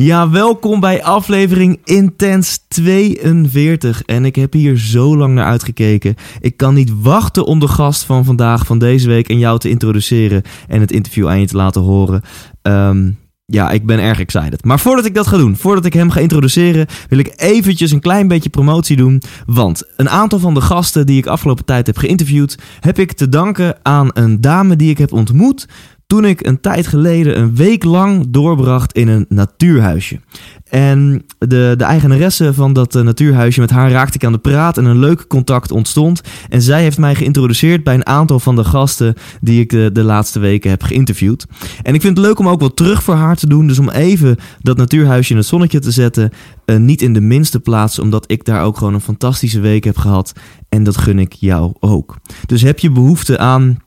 Ja, welkom bij aflevering Intens 42. En ik heb hier zo lang naar uitgekeken. Ik kan niet wachten om de gast van vandaag, van deze week, en jou te introduceren en het interview aan je te laten horen. Ehm, ja, ik ben erg excited. Maar voordat ik dat ga doen, voordat ik hem ga introduceren, wil ik eventjes een klein beetje promotie doen. Want een aantal van de gasten die ik afgelopen tijd heb geïnterviewd, heb ik te danken aan een dame die ik heb ontmoet toen ik een tijd geleden een week lang doorbracht in een natuurhuisje. En de, de eigenaresse van dat eh, natuurhuisje, met haar raakte ik aan de praat en een leuk contact ontstond. En zij heeft mij geïntroduceerd bij een aantal van de gasten die ik de, de laatste weken heb geïnterviewd. En ik vind het leuk om ook wat terug voor haar te doen. Dus om even dat natuurhuisje in het zonnetje te zetten. eh, niet in de minste plaats, omdat ik daar ook gewoon een fantastische week heb gehad. En dat gun ik jou ook. Dus heb je behoefte aan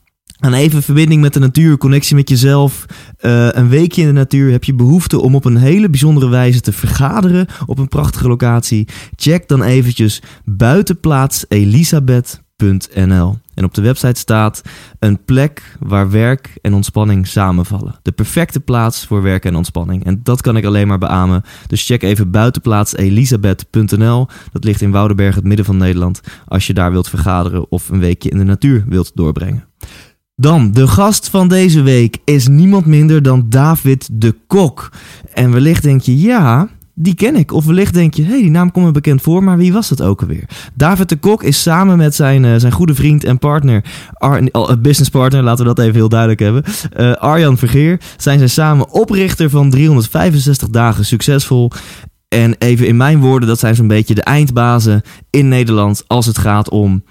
aan even verbinding met de natuur, connectie met jezelf. eh, een weekje in de natuur. Heb je behoefte om op een hele bijzondere wijze te vergaderen op een prachtige locatie? Check dan eventjes buitenplaatselisabeth.nl. En op de website staat een plek waar werk en ontspanning samenvallen. De perfecte plaats voor werk en ontspanning. En dat kan ik alleen maar beamen. Dus check even buitenplaatselisabeth.nl. Dat ligt in Woudenberg, het midden van Nederland. Als je daar wilt vergaderen of een weekje in de natuur wilt doorbrengen. Dan, de gast van deze week is niemand minder dan David de Kok. En wellicht denk je, ja, die ken ik. Of wellicht denk je, hé, hey, die naam komt me bekend voor, maar wie was dat ook alweer? David de Kok is samen met zijn, eh, zijn goede vriend en partner, Ar oh, businesspartner, laten we dat even heel duidelijk hebben, eh, Arjan Vergeer, zijn zij samen oprichter van 365 dagen succesvol. En even in mijn woorden, dat zijn zo'n beetje de eindbazen in Nederland als het gaat om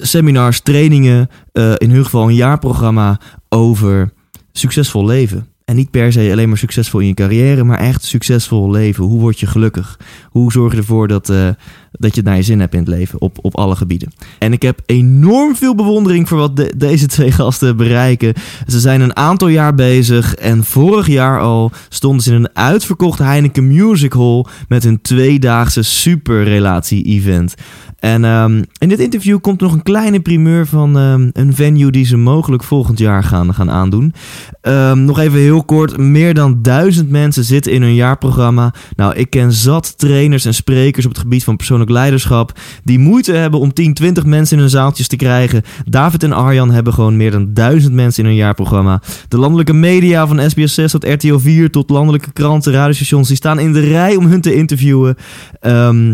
seminars, trainingen, eh, in hun geval een jaarprogramma over succesvol leven. En niet per se alleen maar succesvol in je carrière, maar echt succesvol leven. Hoe word je gelukkig? Hoe zorg je ervoor dat, eh, dat je het naar je zin hebt in het leven op, op alle gebieden? En ik heb enorm veel bewondering voor wat de- deze twee gasten bereiken. Ze zijn een aantal jaar bezig en vorig jaar al stonden ze in een uitverkocht Heineken Music Hall met hun tweedaagse superrelatie-event. En ehm, in dit interview komt nog een kleine primeur van ehm, een venue die ze mogelijk volgend jaar gaan, gaan aandoen. Ehm, nog even heel kort, meer dan duizend mensen zitten in hun jaarprogramma. Nou, ik ken zat trainers en sprekers op het gebied van persoonlijk leiderschap die moeite hebben om 10, 20 mensen in hun zaaltjes te krijgen. David en Arjan hebben gewoon meer dan duizend mensen in hun jaarprogramma. De landelijke media van SBS 6 tot RTL 4 tot landelijke kranten, radiostations, die staan in de rij om hun te interviewen. Ehm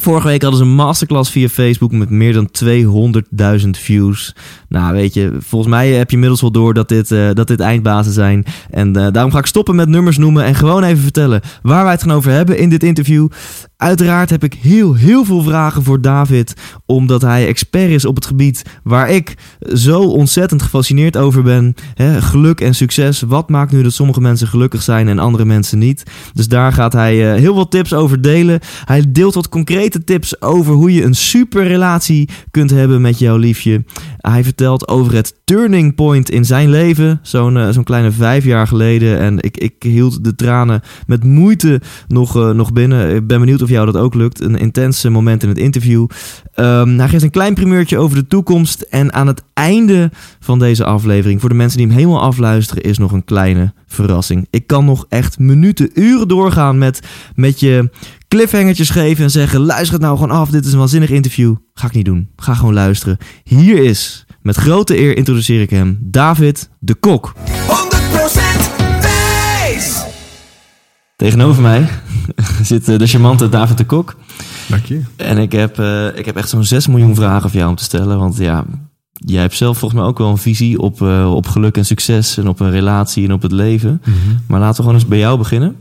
Vorige week hadden ze een masterclass via Facebook met meer dan 200.000 views. Nou, weet je, volgens mij heb je inmiddels wel door dat dit, eh, dat dit eindbazen zijn. En eh, daarom ga ik stoppen met nummers noemen en gewoon even vertellen waar wij het gaan over hebben in dit interview. Uiteraard heb ik heel, heel veel vragen voor David, omdat hij expert is op het gebied waar ik zo ontzettend gefascineerd over ben. Geluk en succes. Wat maakt nu dat sommige mensen gelukkig zijn en andere mensen niet? Dus daar gaat hij eh, heel veel tips over delen. Hij deelt wat concrete tips over hoe je een super relatie kunt hebben met jouw liefje. Hij vertelt over het turning point in zijn leven. Zo'n eh, zo'n kleine vijf jaar geleden. En ik, ik hield de tranen met moeite nog, eh, nog binnen. Ik ben benieuwd of jou dat ook lukt. Een intense moment in het interview. Ehm, hij geeft een klein primeurtje over de toekomst. En aan het einde van deze aflevering, voor de mensen die hem helemaal afluisteren, is nog een kleine verrassing. Ik kan nog echt minuten, uren doorgaan met, met je cliffhangertjes geven en zeggen: luister het nou gewoon af. Dit is een waanzinnig interview. Ga ik niet doen. Ga gewoon luisteren. Hier is, met grote eer introduceer ik hem, David de Kok. 100% wijs! Tegenover mij zit eh, de charmante David de Kok. Dank je. En ik heb, eh, ik heb echt zo'n 6 miljoen vragen voor jou om te stellen. Want ja, jij hebt zelf volgens mij ook wel een visie op, eh, op geluk en succes. En op een relatie en op het leven. Maar laten we gewoon eens bij jou beginnen.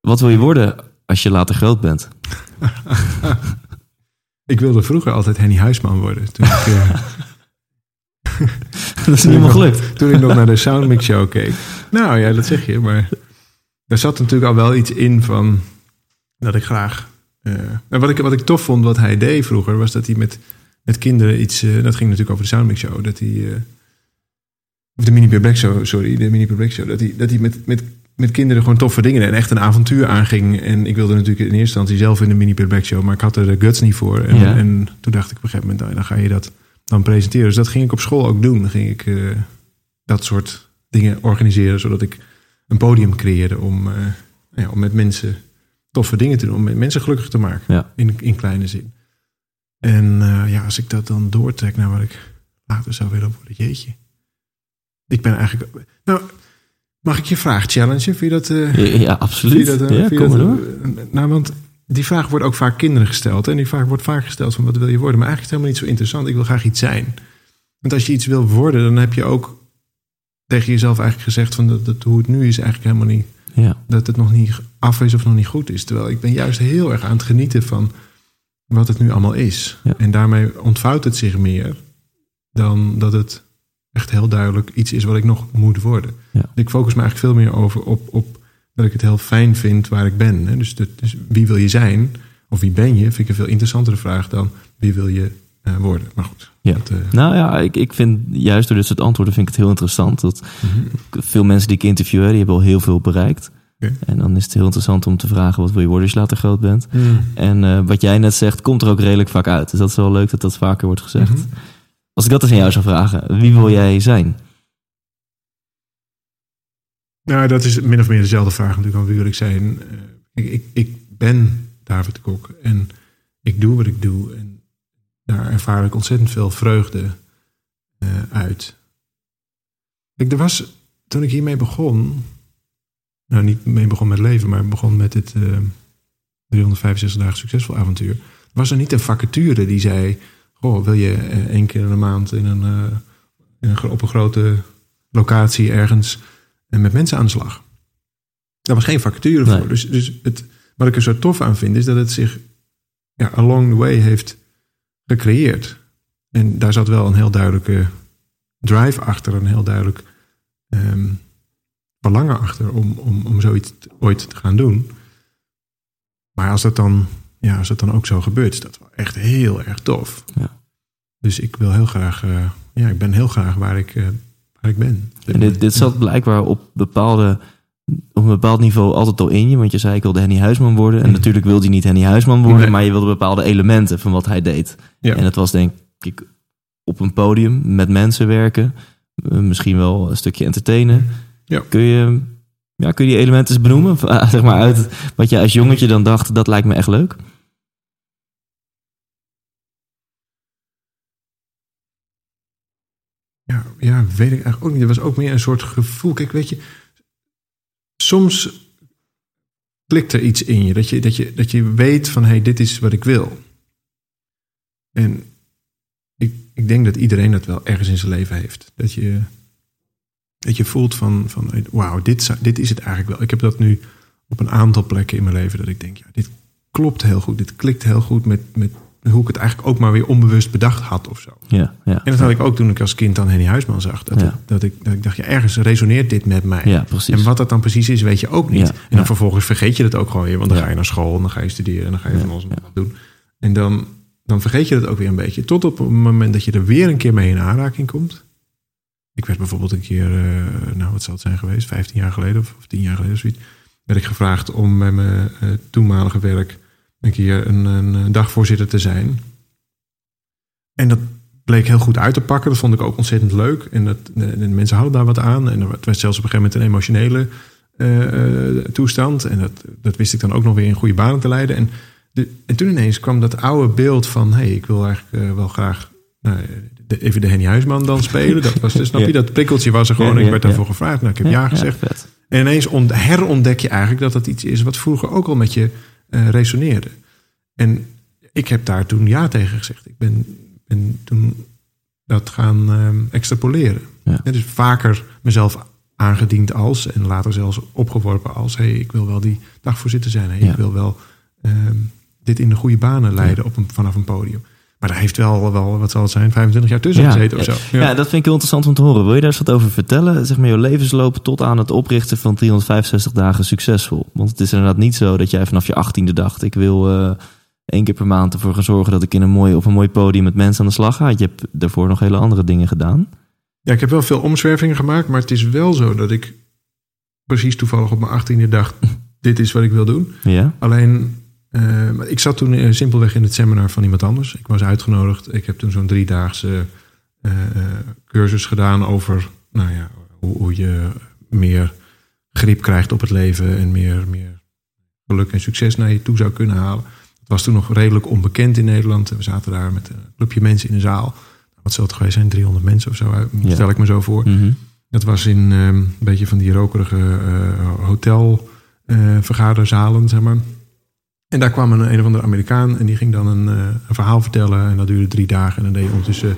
Wat wil je worden als je later groot bent? Ik wilde vroeger altijd Henny Huisman worden. Toen ik, Dat is niet helemaal gelukt. toen ik nog naar de Soundmix Show keek. Nou ja, dat zeg je. Maar er zat natuurlijk al wel iets in van dat ik graag... eh, en wat, ik, wat ik tof vond, wat hij deed vroeger, was dat hij met, met kinderen iets... eh, dat ging natuurlijk over de Soundmix Show. Dat hij... eh, of de Mini Peer Black Show, sorry. De Mini Peer Black Show. Dat hij, dat hij met, met, met kinderen gewoon toffe dingen en echt een avontuur aanging. En ik wilde natuurlijk in eerste instantie zelf in de Mini Peer Black Show, maar ik had er de guts niet voor. En, Ja. en toen dacht ik op een gegeven moment, nou, dan ga je dat dan presenteren. Dus dat ging ik op school ook doen. Dan ging ik dat soort dingen organiseren, zodat ik een podium creëerde om, eh, ja, om met mensen toffe dingen te doen. Om met mensen gelukkig te maken, Ja. in, in kleine zin. En eh, ja, als ik dat dan doortrek naar wat ik later zou willen worden, jeetje. Ik ben eigenlijk... Nou, mag ik je vraag challengen? Vind je dat... eh, Ja, absoluut. dat, ja, kom maar dat, door. nou, want die vraag wordt ook vaak kinderen gesteld. En die vraag wordt vaak gesteld van wat wil je worden? Maar eigenlijk is het helemaal niet zo interessant. Ik wil graag iets zijn. Want als je iets wil worden, dan heb je ook tegen jezelf eigenlijk gezegd van dat, dat hoe het nu is eigenlijk helemaal niet Ja, dat het nog niet af is of nog niet goed is. Terwijl ik ben juist heel erg aan het genieten van wat het nu allemaal is. Ja. En daarmee ontvouwt het zich meer dan dat het echt heel duidelijk iets is wat ik nog moet worden. Ja. Ik focus me eigenlijk veel meer over op, op dat ik het heel fijn vind waar ik ben. Hè. Dus, dus wie wil je zijn of wie ben je, vind ik een veel interessantere vraag dan wie wil je eh, worden. Maar goed. Ja. Dat, eh, Nou ja, ik, ik vind juist door dit soort antwoorden vind ik het heel interessant. Dat mhm. veel mensen die ik interview, die hebben al heel veel bereikt. En dan is het heel interessant om te vragen wat wil je worden als je later groot bent. Mm. En eh, wat jij net zegt, komt er ook redelijk vaak uit. Dus dat is wel leuk dat dat vaker wordt gezegd. Mhm. Als ik dat eens aan jou zou vragen, wie wil jij zijn? Nou, dat is min of meer dezelfde vraag natuurlijk. Van wie wil ik zijn? Eh, ik, ik, ik ben David de Kok en ik doe wat ik doe. En daar ervaar ik ontzettend veel vreugde eh, uit. Kijk, er was, toen ik hiermee begon... Nou, niet mee begon met leven, maar begon met eh 365 dagen succesvol avontuur. Was er niet een vacature die zei... Goh, wil je eh, één keer in de maand in een, eh, in een, op een grote locatie ergens en met mensen aan de slag. Daar was geen vacature Nee. voor. Dus, dus het, wat ik er zo tof aan vind, is dat het zich ja, along the way heeft gecreëerd. En daar zat wel een heel duidelijke drive achter, een heel duidelijk ehm, verlangen achter om, om, om zoiets ooit te gaan doen. Maar als dat dan, ja, als dat dan ook zo gebeurt, is dat wel echt heel erg tof. Ja. Dus ik wil heel graag, eh, ja, ik ben heel graag waar ik, eh, waar ik ben. En dit, dit zat blijkbaar op, bepaalde, op een bepaald niveau altijd al in je. Want je zei, ik wilde Henny Huisman worden. En Mhm. natuurlijk wilde hij niet Henny Huisman worden. Nee. Maar je wilde bepaalde elementen van wat hij deed. Ja. En dat was denk ik op een podium met mensen werken. eh, Misschien wel een stukje entertainen. Ja. Kun, je, ja, kun je die elementen eens benoemen? Ah, Zeg maar uit wat je als jongetje dan dacht, dat lijkt me echt leuk. Ja, ja, weet ik eigenlijk ook niet. Er was ook meer een soort gevoel. Kijk, weet je, soms klikt er iets in je. Dat je, dat je, dat je weet van, hé, hey, dit is wat ik wil. En ik, ik denk dat iedereen dat wel ergens in zijn leven heeft. Dat je, dat je voelt van, van wauw, dit, dit is het eigenlijk wel. Ik heb dat nu op een aantal plekken in mijn leven. Dat ik denk, ja, dit klopt heel goed. Dit klikt heel goed met, met hoe ik het eigenlijk ook maar weer onbewust bedacht had of zo. Ja, ja. En dat had ik ook toen ik als kind dan Henny Huisman zag. Dat, Ja. dat, ik, dat ik dacht, ja, ergens resoneert dit met mij. Ja. En wat dat dan precies is, weet je ook niet. Ja, en dan vervolgens vergeet je dat ook gewoon weer. Want dan ga je naar school en dan ga je studeren en dan ga je van alles en wat doen. En dan, dan vergeet je dat ook weer een beetje. Tot op het moment dat je er weer een keer mee in aanraking komt. Ik werd bijvoorbeeld een keer, uh, nou wat zal het zijn geweest, 15 jaar geleden of, of 10 jaar geleden of zoiets. Werd ik gevraagd om bij mijn uh, toenmalige werk een keer een, een dagvoorzitter te zijn. En dat bleek heel goed uit te pakken. Dat vond ik ook ontzettend leuk. En dat, de, mensen hadden daar wat aan. En er werd zelfs op een gegeven moment een emotionele uh, toestand. En dat, dat wist ik dan ook nog weer in goede banen te leiden. En, de, en toen ineens kwam dat oude beeld van... hé, hey, ik wil eigenlijk uh, wel graag nou, de, even de Henny Huisman dan spelen. Dat was dus, snap je, dat prikkeltje was er gewoon. Ja, ik werd daarvoor gevraagd. Nou, ik heb ja, gezegd. en ineens ont, herontdek je eigenlijk dat dat iets is... wat vroeger ook al met je resoneerde. En ik heb daar toen ja tegen gezegd. Ik ben en toen dat gaan uh, extrapoleren. Ja. dus vaker mezelf aangediend als en later zelfs opgeworpen als: hey, ik wil wel die dagvoorzitter zijn. Hey, Ik wil wel uh, dit in de goede banen leiden op een, vanaf een podium. Maar daar heeft wel, wel, wat zal het zijn, 25 jaar tussen gezeten of zo. Ja. dat vind ik heel interessant om te horen. Wil je daar eens wat over vertellen? Zeg maar je levensloop tot aan het oprichten van 365 dagen succesvol. Want het is inderdaad niet zo dat jij vanaf je achttiende dacht... ik wil uh, één keer per maand ervoor gaan zorgen dat ik in een mooi, op een mooi podium met mensen aan de slag ga. Je hebt daarvoor nog hele andere dingen gedaan. Ja, ik heb wel veel omzwervingen gemaakt, maar het is wel zo dat ik precies toevallig op mijn achttiende dacht: dit is wat ik wil doen. Ja. Alleen, uh, ik zat toen uh, simpelweg in het seminar van iemand anders. Ik was uitgenodigd. Ik heb toen zo'n driedaagse uh, cursus gedaan over, nou ja, hoe, hoe, je meer grip krijgt op het leven en meer, meer geluk en succes naar je toe zou kunnen halen. Het was toen nog redelijk onbekend in Nederland. We zaten daar met een clubje mensen in de zaal. Wat zal het geweest zijn? 300 mensen of zo, stel ik me zo voor. Mm -hmm. Dat was in um, een beetje van die rokerige uh, hotelvergaderzalen, uh, zeg maar. En daar kwam een, een of andere Amerikaan en die ging dan een, uh, een, verhaal vertellen. En dat duurde drie dagen. En dan deed je ondertussen,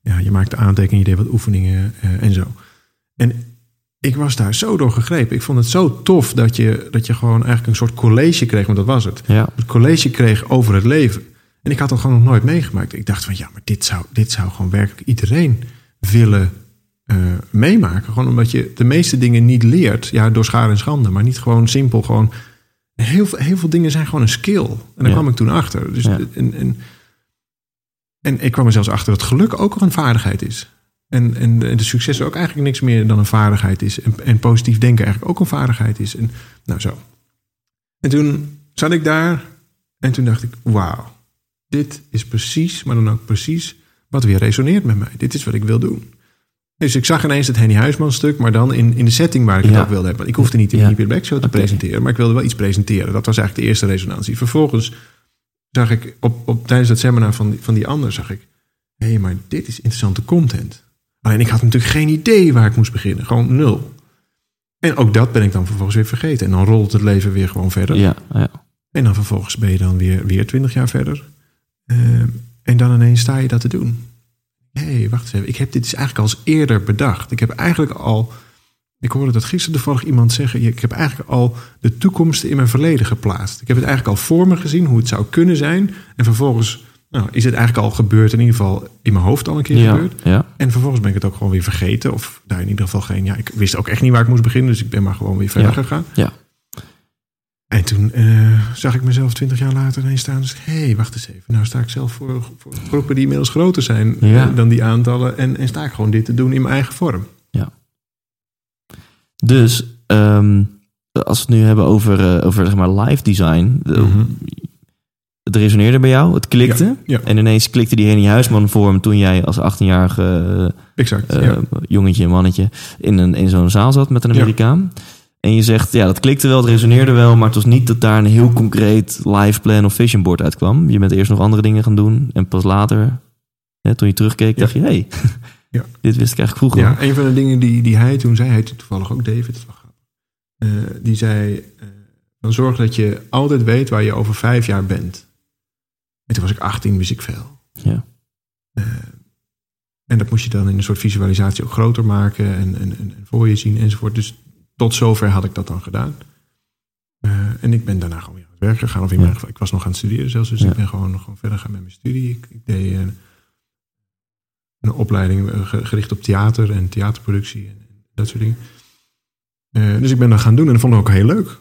ja, je maakte aantekeningen, je deed wat oefeningen uh, en zo. En ik was daar zo door gegrepen. Ik vond het zo tof dat je, dat je gewoon eigenlijk een soort college kreeg, want dat was het. Ja. Een college kreeg over het leven. En ik had dat gewoon nog nooit meegemaakt. Ik dacht van ja, maar dit zou, dit zou gewoon werkelijk iedereen willen uh, meemaken. Gewoon omdat je de meeste dingen niet leert. Ja, door schade en schande, maar niet gewoon simpel. Gewoon heel, heel veel dingen zijn gewoon een skill. En daar ja. kwam ik toen achter. Dus, Ja. en, en, en ik kwam er zelfs achter dat geluk ook al een vaardigheid is. En, en de, de succes ook eigenlijk niks meer dan een vaardigheid is. En, en positief denken eigenlijk ook een vaardigheid is. En nou zo. En toen zat ik daar en toen dacht ik, wauw, dit is precies, maar dan ook precies wat weer resoneert met mij. Dit is wat ik wil doen. Dus ik zag ineens het Henny Huisman stuk, maar dan in, in de setting waar ik Ja. het ook wilde hebben. Ik hoefde niet in Ja. de Back Show te presenteren, maar ik wilde wel iets presenteren. Dat was eigenlijk de eerste resonantie. Vervolgens zag ik op, op, tijdens dat seminar van die, van die ander, zag ik, hé, hey, maar dit is interessante content. Alleen ik had natuurlijk geen idee waar ik moest beginnen. Gewoon nul. En ook dat ben ik dan vervolgens weer vergeten. En dan rolt het leven weer gewoon verder. Ja, ja. En dan vervolgens ben je dan weer, weer 20 jaar verder. Ehm, en dan ineens sta je dat te doen. Hé, hey, wacht eens even. Ik heb dit dus eigenlijk al eens eerder bedacht. Ik heb eigenlijk al... Ik hoorde dat gisteren toevallig iemand zeggen... Ik heb eigenlijk al de toekomst in mijn verleden geplaatst. Ik heb het eigenlijk al voor me gezien hoe het zou kunnen zijn. En vervolgens nou, is het eigenlijk al gebeurd. In ieder geval in mijn hoofd al een keer Ja, gebeurd. ja. En vervolgens ben ik het ook gewoon weer vergeten. Of daar in ieder geval geen... Ja, ik wist ook echt niet waar ik moest beginnen. Dus ik ben maar gewoon weer verder Ja. gegaan. Ja. En toen eh, zag ik mezelf twintig jaar later ineens staan. Dus hé, hey, wacht eens even. Nou sta ik zelf voor, voor groepen die inmiddels groter zijn Ja. eh, dan die aantallen. En, en sta ik gewoon dit te doen in mijn eigen vorm. Dus ehm, als we het nu hebben over, eh, over zeg maar live design. de- Mhm. Het resoneerde bij jou, het klikte. Ja, ja. En ineens klikte die Henny Huisman vorm toen jij als 18-jarige Exact. eh, ja. jongetje, mannetje in, een, in zo'n zaal zat met een Ja. En je zegt, ja, dat klikte wel, het resoneerde wel, maar het was niet dat daar een heel concreet live plan of vision board uitkwam. Je bent eerst nog andere dingen gaan doen en pas later, hè, toen je terugkeek, Ja. dacht je, hé, hey, Ja. dit wist ik eigenlijk vroeger. Ja, een van de dingen die, die hij toen zei, hij heette toevallig ook David. Eh, die zei, eh, dan zorg dat je altijd weet waar je over vijf jaar bent. En toen was ik 18, wist ik veel. Ja. Eh, en dat moest je dan in een soort visualisatie ook groter maken en, en, en, en voor je zien enzovoort. Dus tot zover had ik dat dan gedaan. Eh, en ik ben daarna gewoon weer aan het werk gegaan. Of in Ja. mijn geval, ik was nog aan het studeren zelfs. Dus Ja. ik ben gewoon, gewoon verder gaan met mijn studie. Ik, ik deed een, een opleiding eh, ge- gericht op theater en theaterproductie en, en dat soort dingen. Eh, dus ik ben dat gaan doen en dat vond ik ook heel leuk.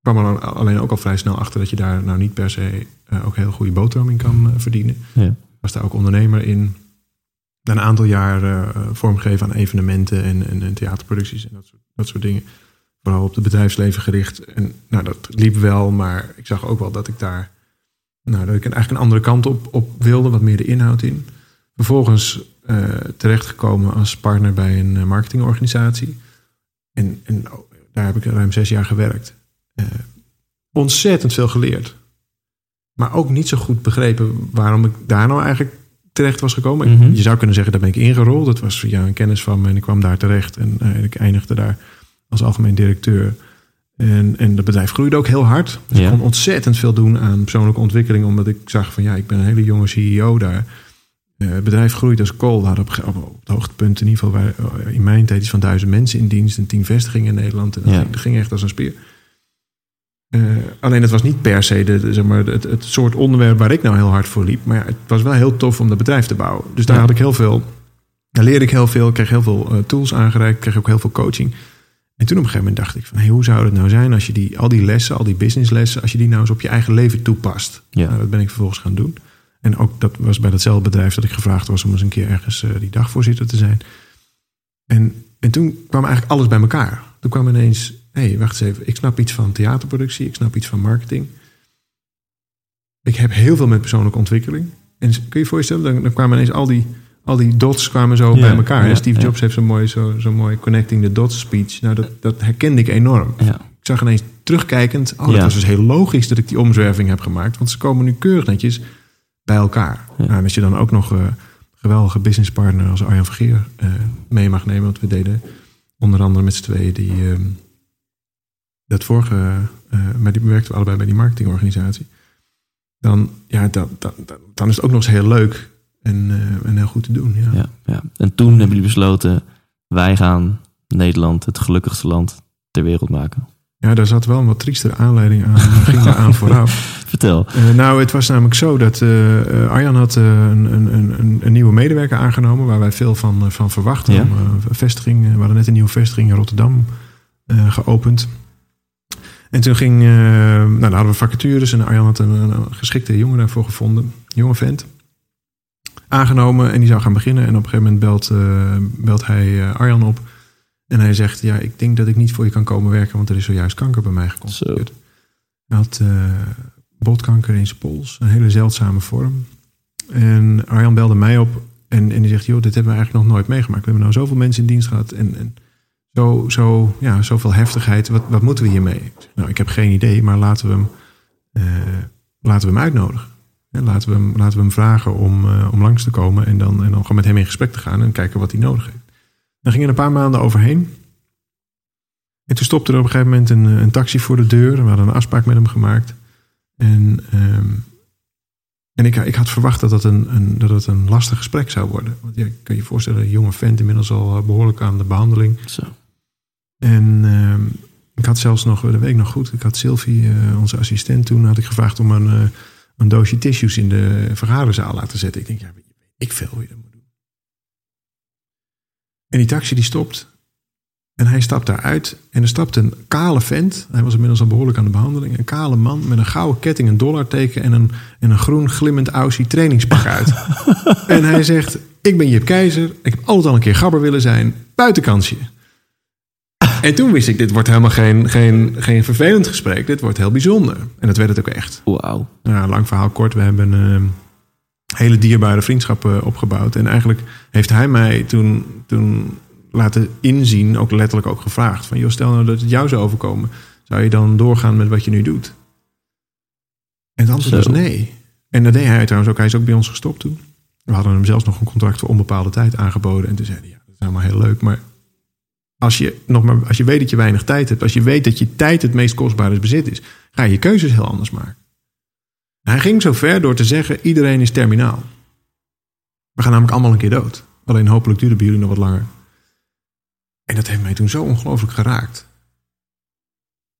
kwam er al- alleen ook al vrij snel achter dat je daar nou niet per se eh, ook heel goede boterham in kan eh, verdienen. Ja. Was daar ook ondernemer in. Een aantal jaar eh, vormgeven aan evenementen en, en, theaterproducties en dat soort, dat soort dingen. Vooral op het bedrijfsleven gericht. En nou, dat liep wel, maar ik zag ook wel dat ik daar. Nou, dat ik eigenlijk een andere kant op, op wilde, wat meer de inhoud in. Vervolgens eh, terechtgekomen als partner bij een eh, marketingorganisatie. En, en daar heb ik ruim zes jaar gewerkt. Eh, ontzettend veel geleerd. Maar ook niet zo goed begrepen waarom ik daar nou eigenlijk terecht was gekomen. Mhm. Je zou kunnen zeggen, daar ben ik ingerold. Dat was via een kennis van me en ik kwam daar terecht. En eh, ik eindigde daar als algemeen directeur. En, en het bedrijf groeide ook heel hard. Dus Ja. ik kon ontzettend veel doen aan persoonlijke ontwikkeling. Omdat ik zag van ja, ik ben een hele jonge CEO daar. Eh, het bedrijf groeit als kool. We hadden op, ge- op, op het hoogtepunt in ieder geval waar, in mijn tijd iets van duizend mensen in dienst. En tien vestigingen in Nederland. En dat, Ja. ging, dat ging echt als een speer. Eh, alleen het was niet per se de, zeg maar, het, het soort onderwerp waar ik nou heel hard voor liep. Maar ja, het was wel heel tof om dat bedrijf te bouwen. Dus daar Ja. had ik heel veel. Daar leerde ik heel veel. Ik kreeg heel veel eh, tools aangereikt. Ik kreeg ook heel veel coaching. En toen op een gegeven moment dacht ik van... Hey, hoe zou het nou zijn als je die, al die lessen, al die businesslessen... als je die nou eens op je eigen leven toepast? Ja. Nou, dat ben ik vervolgens gaan doen. En ook dat was bij datzelfde bedrijf dat ik gevraagd was... om eens een keer ergens eh, die dagvoorzitter te zijn. En, en toen kwam eigenlijk alles bij elkaar. Toen kwam ineens... hé, hey, wacht eens even. Ik snap iets van theaterproductie. Ik snap iets van marketing. Ik heb heel veel met persoonlijke ontwikkeling. En kun je je voorstellen, dan, dan kwamen ineens al die, al die dots kwamen zo Ja, bij elkaar. ja, Steve ja. Jobs heeft zo'n mooi, zo, zo mooi connecting the dots speech. Nou, dat, dat herkende ik enorm. Ik zag ineens terugkijkend, oh, dat was dus heel logisch dat ik die omzwerving heb gemaakt. Want ze komen nu keurig netjes bij elkaar. Nou, en als je dan ook nog eh geweldige businesspartner als Arjan Vergeer eh, mee mag nemen. Want we deden onder andere met z'n tweeën die, ehm, dat vorige, eh maar die werkten we allebei bij die marketingorganisatie. Dan, ja, dan, dan, is het ook nog eens heel leuk en, eh, en heel goed te doen. Ja. Ja, ja. En toen hebben jullie besloten, wij gaan Nederland het gelukkigste land ter wereld maken. ja, daar zat wel een wat triestere aanleiding aan. ging daar aan vooraf. Vertel. Eh, nou, het was namelijk zo dat Arjan had een, een, een, een nieuwe medewerker aangenomen... waar wij veel van, van verwachten. Ja. Om, vestiging, we hadden net een nieuwe vestiging in Rotterdam geopend. En toen ging... eh, nou, dan hadden we vacatures en Arjan had een, een geschikte jongen daarvoor gevonden. Jonge vent. Aangenomen en die zou gaan beginnen. En op een gegeven moment belt, eh, belt hij eh, Arjan op. En hij zegt, ja, ik denk dat ik niet voor je kan komen werken... want er is zojuist kanker bij mij geconstateerd. Hij had eh, botkanker in zijn pols, een hele zeldzame vorm. En Arjan belde mij op en, en die zegt: Joh, dit hebben we eigenlijk nog nooit meegemaakt. We hebben nou zoveel mensen in dienst gehad en, en zo, zo, ja, zoveel heftigheid. Wat, wat moeten we hiermee? Nou, ik heb geen idee, maar laten we hem, eh, laten we hem uitnodigen. En laten, we hem, laten we hem vragen om, eh, om langs te komen en dan, en dan gewoon met hem in gesprek te gaan en kijken wat hij nodig heeft. Daar gingen een paar maanden overheen. En toen stopte er op een gegeven moment een, een taxi voor de deur. We hadden een afspraak met hem gemaakt. En, ehm, en ik, ik had verwacht dat het een, een, dat het een lastig gesprek zou worden. Want ik kan je voorstellen, een jonge vent inmiddels al eh, behoorlijk aan de behandeling. Zo. En ehm, ik had zelfs nog, dat weet ik nog goed, ik had Sylvie, eh, onze assistent toen, had ik gevraagd om een, eh, een doosje tissues in de vergaderzaal laten zetten. Ik denk, ja, weet ik veel hoe je dat moet doen. En die taxi die stopt. En hij stapt daaruit. En er stapt een kale vent. Hij was inmiddels al behoorlijk aan de behandeling. Een kale man met een gouden ketting, een dollarteken en een, en een groen glimmend Aussie trainingspak uit. en hij zegt, ik ben Jip Keizer. Ik heb altijd al een keer gabber willen zijn. Buitenkansje. En toen wist ik, dit wordt helemaal geen, geen, geen vervelend gesprek. Dit wordt heel bijzonder. En dat werd het ook echt. Wauw. Nou, lang verhaal kort. We hebben een hele dierbare vriendschap opgebouwd. En eigenlijk heeft hij mij toen, toen laten inzien, ook letterlijk ook gevraagd. Van, joh, stel nou dat het jou zou overkomen. Zou je dan doorgaan met wat je nu doet? En het antwoord Zo. was nee. En dat deed hij trouwens ook. Hij is ook bij ons gestopt toen. We hadden hem zelfs nog een contract voor onbepaalde tijd aangeboden. En toen zei hij, ja, dat is allemaal heel leuk. Maar als je, nog maar, als je weet dat je weinig tijd hebt. Als je weet dat je tijd het meest kostbare bezit is. Ga je je keuzes heel anders maken. Hij ging zo ver door te zeggen: iedereen is terminaal. We gaan namelijk allemaal een keer dood. Alleen hopelijk duurt het bij jullie nog wat langer. En dat heeft mij toen zo ongelooflijk geraakt.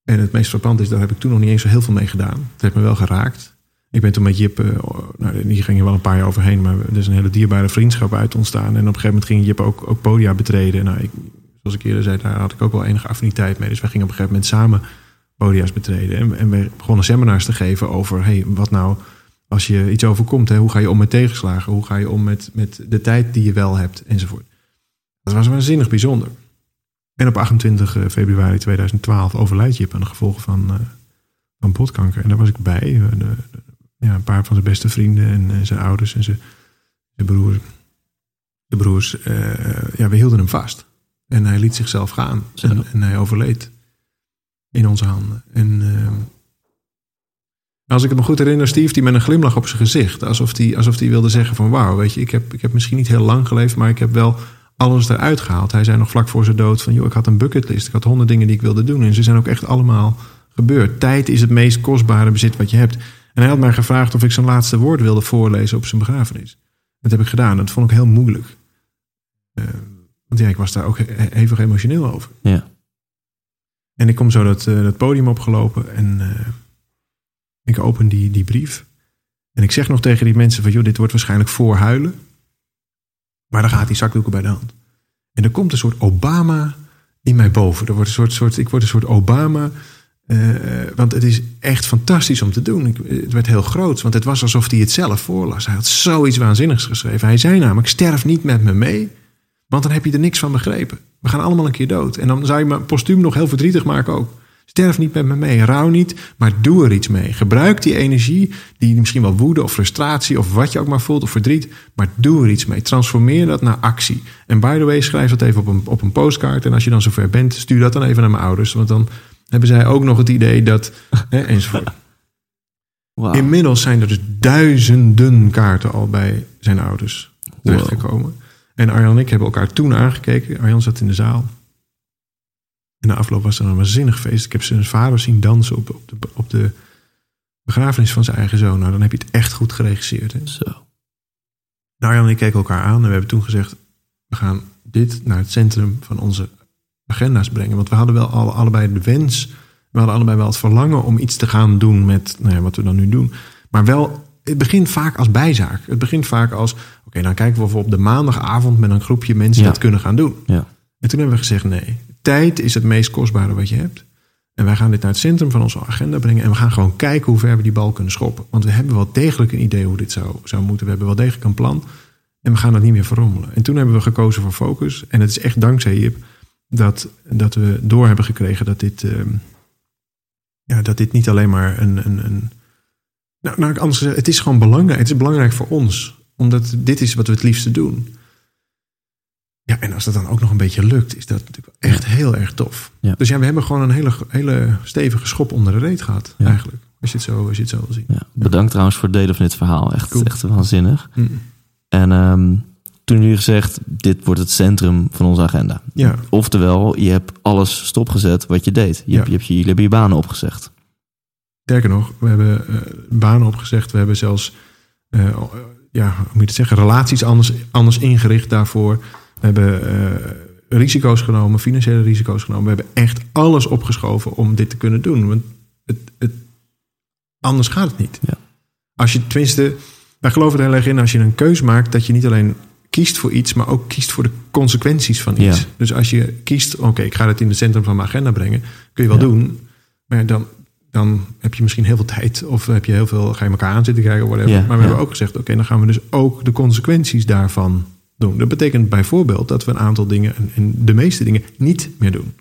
En het meest frappant is, daar heb ik toen nog niet eens zo heel veel mee gedaan. Het heeft me wel geraakt. Ik ben toen met Jip, eh, nou, die ging er wel een paar jaar overheen, maar er is een hele dierbare vriendschap uit ontstaan. En op een gegeven moment ging Jip ook, ook podia betreden. Nou, ik, zoals ik eerder zei, daar had ik ook wel enige affiniteit mee. Dus wij gingen op een gegeven moment samen podia's betreden. En, en we begonnen seminars te geven over, hey, wat nou als je iets overkomt? Hè? Hoe ga je om met tegenslagen? Hoe ga je om met, met de tijd die je wel hebt? Enzovoort. Dat was waanzinnig bijzonder. En op 28 februari 2012 overlijdt Jip aan de gevolgen van, uh, van botkanker. En daar was ik bij. De, ja, een paar van zijn beste vrienden en, zijn ouders en zijn, zijn broer. De broers, ja, we hielden hem vast. En hij liet zichzelf gaan. En, en, hij overleed in onze handen. En uh, als ik het me goed herinner, Steve die met een glimlach op zijn gezicht. Alsof hij alsof die wilde zeggen van wauw, weet je, ik heb, ik heb misschien niet heel lang geleefd, maar ik heb wel alles eruit gehaald. Hij zei nog vlak voor zijn dood van joh, ik had een bucketlist. Ik had honderd dingen die ik wilde doen. En ze zijn ook echt allemaal gebeurd. Tijd is het meest kostbare bezit wat je hebt. En hij had mij gevraagd of ik zijn laatste woord wilde voorlezen op zijn begrafenis. Dat heb ik gedaan. Dat vond ik heel moeilijk. Uh, want ja, ik was daar ook hevig emotioneel over. Ja. En ik kom zo dat, uh, dat podium opgelopen en uh, ik open die, die brief. En ik zeg nog tegen die mensen van, joh, dit wordt waarschijnlijk voor huilen. Maar dan gaat die zakdoeken bij de hand. En er komt een soort Obama in mij boven. Er wordt een soort, soort, ik word een soort Obama. Uh, want het is echt fantastisch om te doen. Ik, het werd heel groot, want het was alsof hij het zelf voorlas. Hij had zoiets waanzinnigs geschreven. Hij zei namelijk: sterf niet met me mee, want dan heb je er niks van begrepen. We gaan allemaal een keer dood. En dan zou je me postuum nog heel verdrietig maken ook. Sterf niet met me mee, rouw niet, maar doe er iets mee. Gebruik die energie, die misschien wel woede of frustratie of wat je ook maar voelt of verdriet, maar doe er iets mee. Transformeer dat naar actie. En by the way, schrijf dat even op een, op een postkaart. En als je dan zover bent, stuur dat dan even naar mijn ouders. Want dan hebben zij ook nog het idee dat. Hè, enzovoort. Wow. Inmiddels zijn er dus duizenden kaarten al bij zijn ouders terechtgekomen. En Arjan en ik hebben elkaar toen aangekeken. Arjan zat in de zaal. En na afloop was er een waanzinnig feest. Ik heb zijn vader zien dansen op, op, de, op de begrafenis van zijn eigen zoon. Nou, dan heb je het echt goed geregisseerd. Hè? Zo. Nou, Arjan en ik keken elkaar aan en we hebben toen gezegd... we gaan dit naar het centrum van onze agenda's brengen. Want we hadden wel alle, allebei de wens... we hadden allebei wel het verlangen om iets te gaan doen met nou ja, wat we dan nu doen. Maar wel, het begint vaak als bijzaak. Het begint vaak als... oké, dan kijken we of we op de maandagavond... met een groepje mensen Ja. dat kunnen gaan doen. Ja. En toen hebben we gezegd: nee, tijd is het meest kostbare wat je hebt. En wij gaan dit naar het centrum van onze agenda brengen. En we gaan gewoon kijken hoe ver we die bal kunnen schoppen. Want we hebben wel degelijk een idee hoe dit zou, zou moeten. We hebben wel degelijk een plan. En we gaan dat niet meer verrommelen. En toen hebben we gekozen voor focus. En het is echt dankzij Jip dat, dat we door hebben gekregen dat dit, ehm, ja, dat dit niet alleen maar een. een, een nou, nou, anders gezegd, het is gewoon belangrijk. Het is belangrijk voor ons. Omdat dit is wat we het liefste doen. Ja, en als dat dan ook nog een beetje lukt, is dat natuurlijk echt heel erg tof. Ja. Dus ja, we hebben gewoon een hele, hele stevige schop onder de reet gehad, Ja. eigenlijk. Als je, het zo, als je het zo wil zien. Ja. Bedankt trouwens voor het delen van dit verhaal. Echt, Cool. echt waanzinnig. Mm. En ehm, toen jullie gezegd, dit wordt het centrum van onze agenda. Ja, Oftewel, je hebt alles stopgezet wat je deed. Je, hebt, je hebt je, jullie hebben je banen opgezegd. Sterker nog, we hebben eh, banen opgezegd. We hebben zelfs, eh, ja, hoe moet je het zeggen, relaties anders, anders ingericht daarvoor. We hebben eh, risico's genomen, financiële risico's genomen. We hebben echt alles opgeschoven om dit te kunnen doen. Want het, het, anders gaat het niet. Ja. Als je tenminste, wij geloven er heel erg in, als je een keus maakt, dat je niet alleen kiest voor iets, maar ook kiest voor de consequenties van iets. Ja. Dus als je kiest, oké, ik ga het in het centrum van mijn agenda brengen, kun je wel Ja. doen. Maar dan, dan heb je misschien heel veel tijd. Of heb je heel veel, ga je elkaar aan zitten kijken, whatever. Ja, maar we ja. hebben ook gezegd, oké, dan gaan we dus ook de consequenties daarvan doen. Dat betekent bijvoorbeeld dat we een aantal dingen, en, de meeste dingen, niet meer doen.